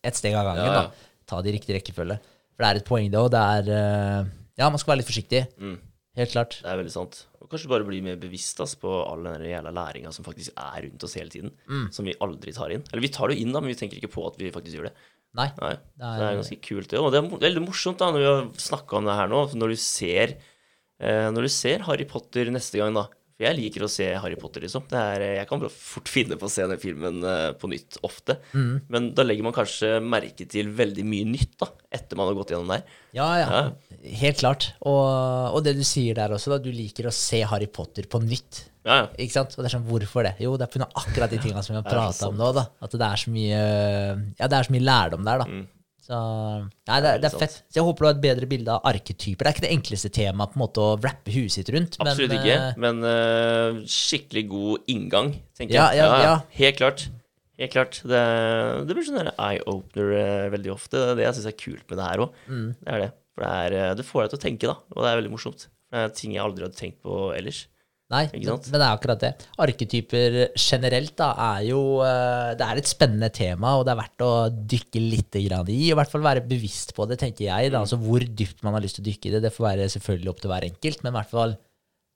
ett steg av gangen, Ja, ja. da. Ta de i riktig rekkefølge. For det er et poeng, det òg. Det er eh, Ja, man skal være litt forsiktig. Mm. Helt klart. Det er veldig sant. Og kanskje bare bli mer bevisst ass, på all den jævla læringa som faktisk er rundt oss hele tiden. Mm. Som vi aldri tar inn. Eller vi tar det jo inn, da, men vi tenker ikke på at vi faktisk gjør det. Nei. Nei, Det det er- er, ganske kult, det. Og det er veldig morsomt da, når vi har snakka om det her nå, når du ser eh, Når du ser Harry Potter neste gang, da. For jeg liker å se Harry Potter, liksom. Det er, jeg kan fort finne på å se den filmen eh, på nytt ofte. Mm. Men da legger man kanskje merke til veldig mye nytt, da, etter man har gått gjennom der. Ja, ja. Helt klart. Og, og det du sier der også, da. Du liker å se Harry Potter på nytt. Ja, ja. Ikke sant? Og det er sånn, hvorfor det? Jo, det er pga. akkurat de tingene som vi har prata om nå. da. At det er så mye Ja, det er så mye lærdom der, da. Så Nei, det, det er fett. Så jeg håper du har et bedre bilde av arketyper. Det er ikke det enkleste temaet på en måte å wrappe huet sitt rundt. men, Absolutt ikke, eh, men uh, skikkelig god inngang, tenker Ja, jeg. ja, ja. Helt klart. Helt klart. Det, det blir sånn eye-opener uh, veldig ofte. Det er det jeg syns er kult med det her òg. Mm. Det er det. For det, er, eh, det får deg til å tenke, da. Og det er veldig morsomt. Det er ting jeg aldri hadde tenkt på ellers. Nei, men det er akkurat det. Arketyper generelt da, er jo eh, Det er et spennende tema, og det er verdt å dykke litt grann i. I hvert fall være bevisst på det, tenker jeg. Mm. Da. Altså Hvor dypt man har lyst til å dykke i det, det får være selvfølgelig opp til hver enkelt. Men i hvert fall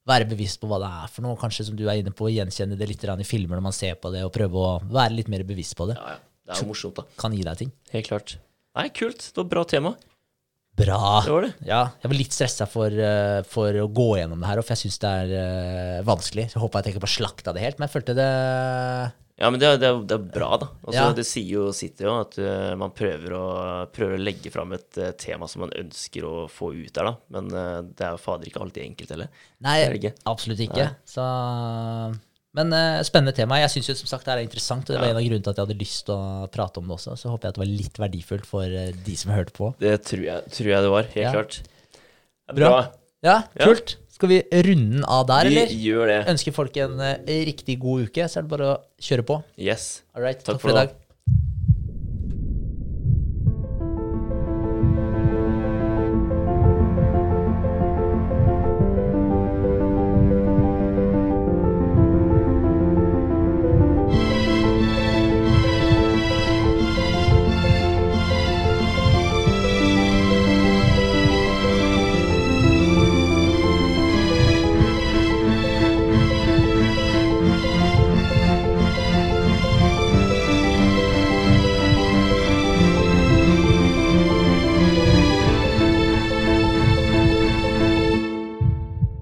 være bevisst på hva det er for noe. Kanskje som du er inne på, gjenkjenne det litt grann i filmer når man ser på det, og prøve å være litt mer bevisst på det. Ja, ja. Det er jo morsomt, da. Kan gi deg ting. Helt klart. Nei, kult. Det var bra tema. Bra. Det var det. Ja, jeg var litt stressa for, uh, for å gå gjennom det her, for jeg syns det er uh, vanskelig. Så jeg håpa jeg ikke bare slakta det helt, men jeg følte det Ja, men det, det, det er bra, da. Altså, Ja. Det sier jo sitt jo at uh, man prøver å, prøver å legge fram et tema som man ønsker å få ut der, da. Men det er jo fader ikke alltid enkelt heller. Nei, ikke. absolutt ikke. Så, men uh, spennende tema. Jeg syns jo som sagt det er interessant, og det var en av grunnene til at jeg hadde lyst til å prate om det også. Så håper jeg at det var litt verdifullt for uh, de som hørte på. Det tror jeg, tror jeg det var. Helt Ja. klart. Bra. bra. Ja, Ja. kult. Skal vi runde av der, eller? Vi gjør det. Ønsker folk en uh, riktig god uke, så er det bare å kjøre på. Yes. All right, Takk takk for for i dag.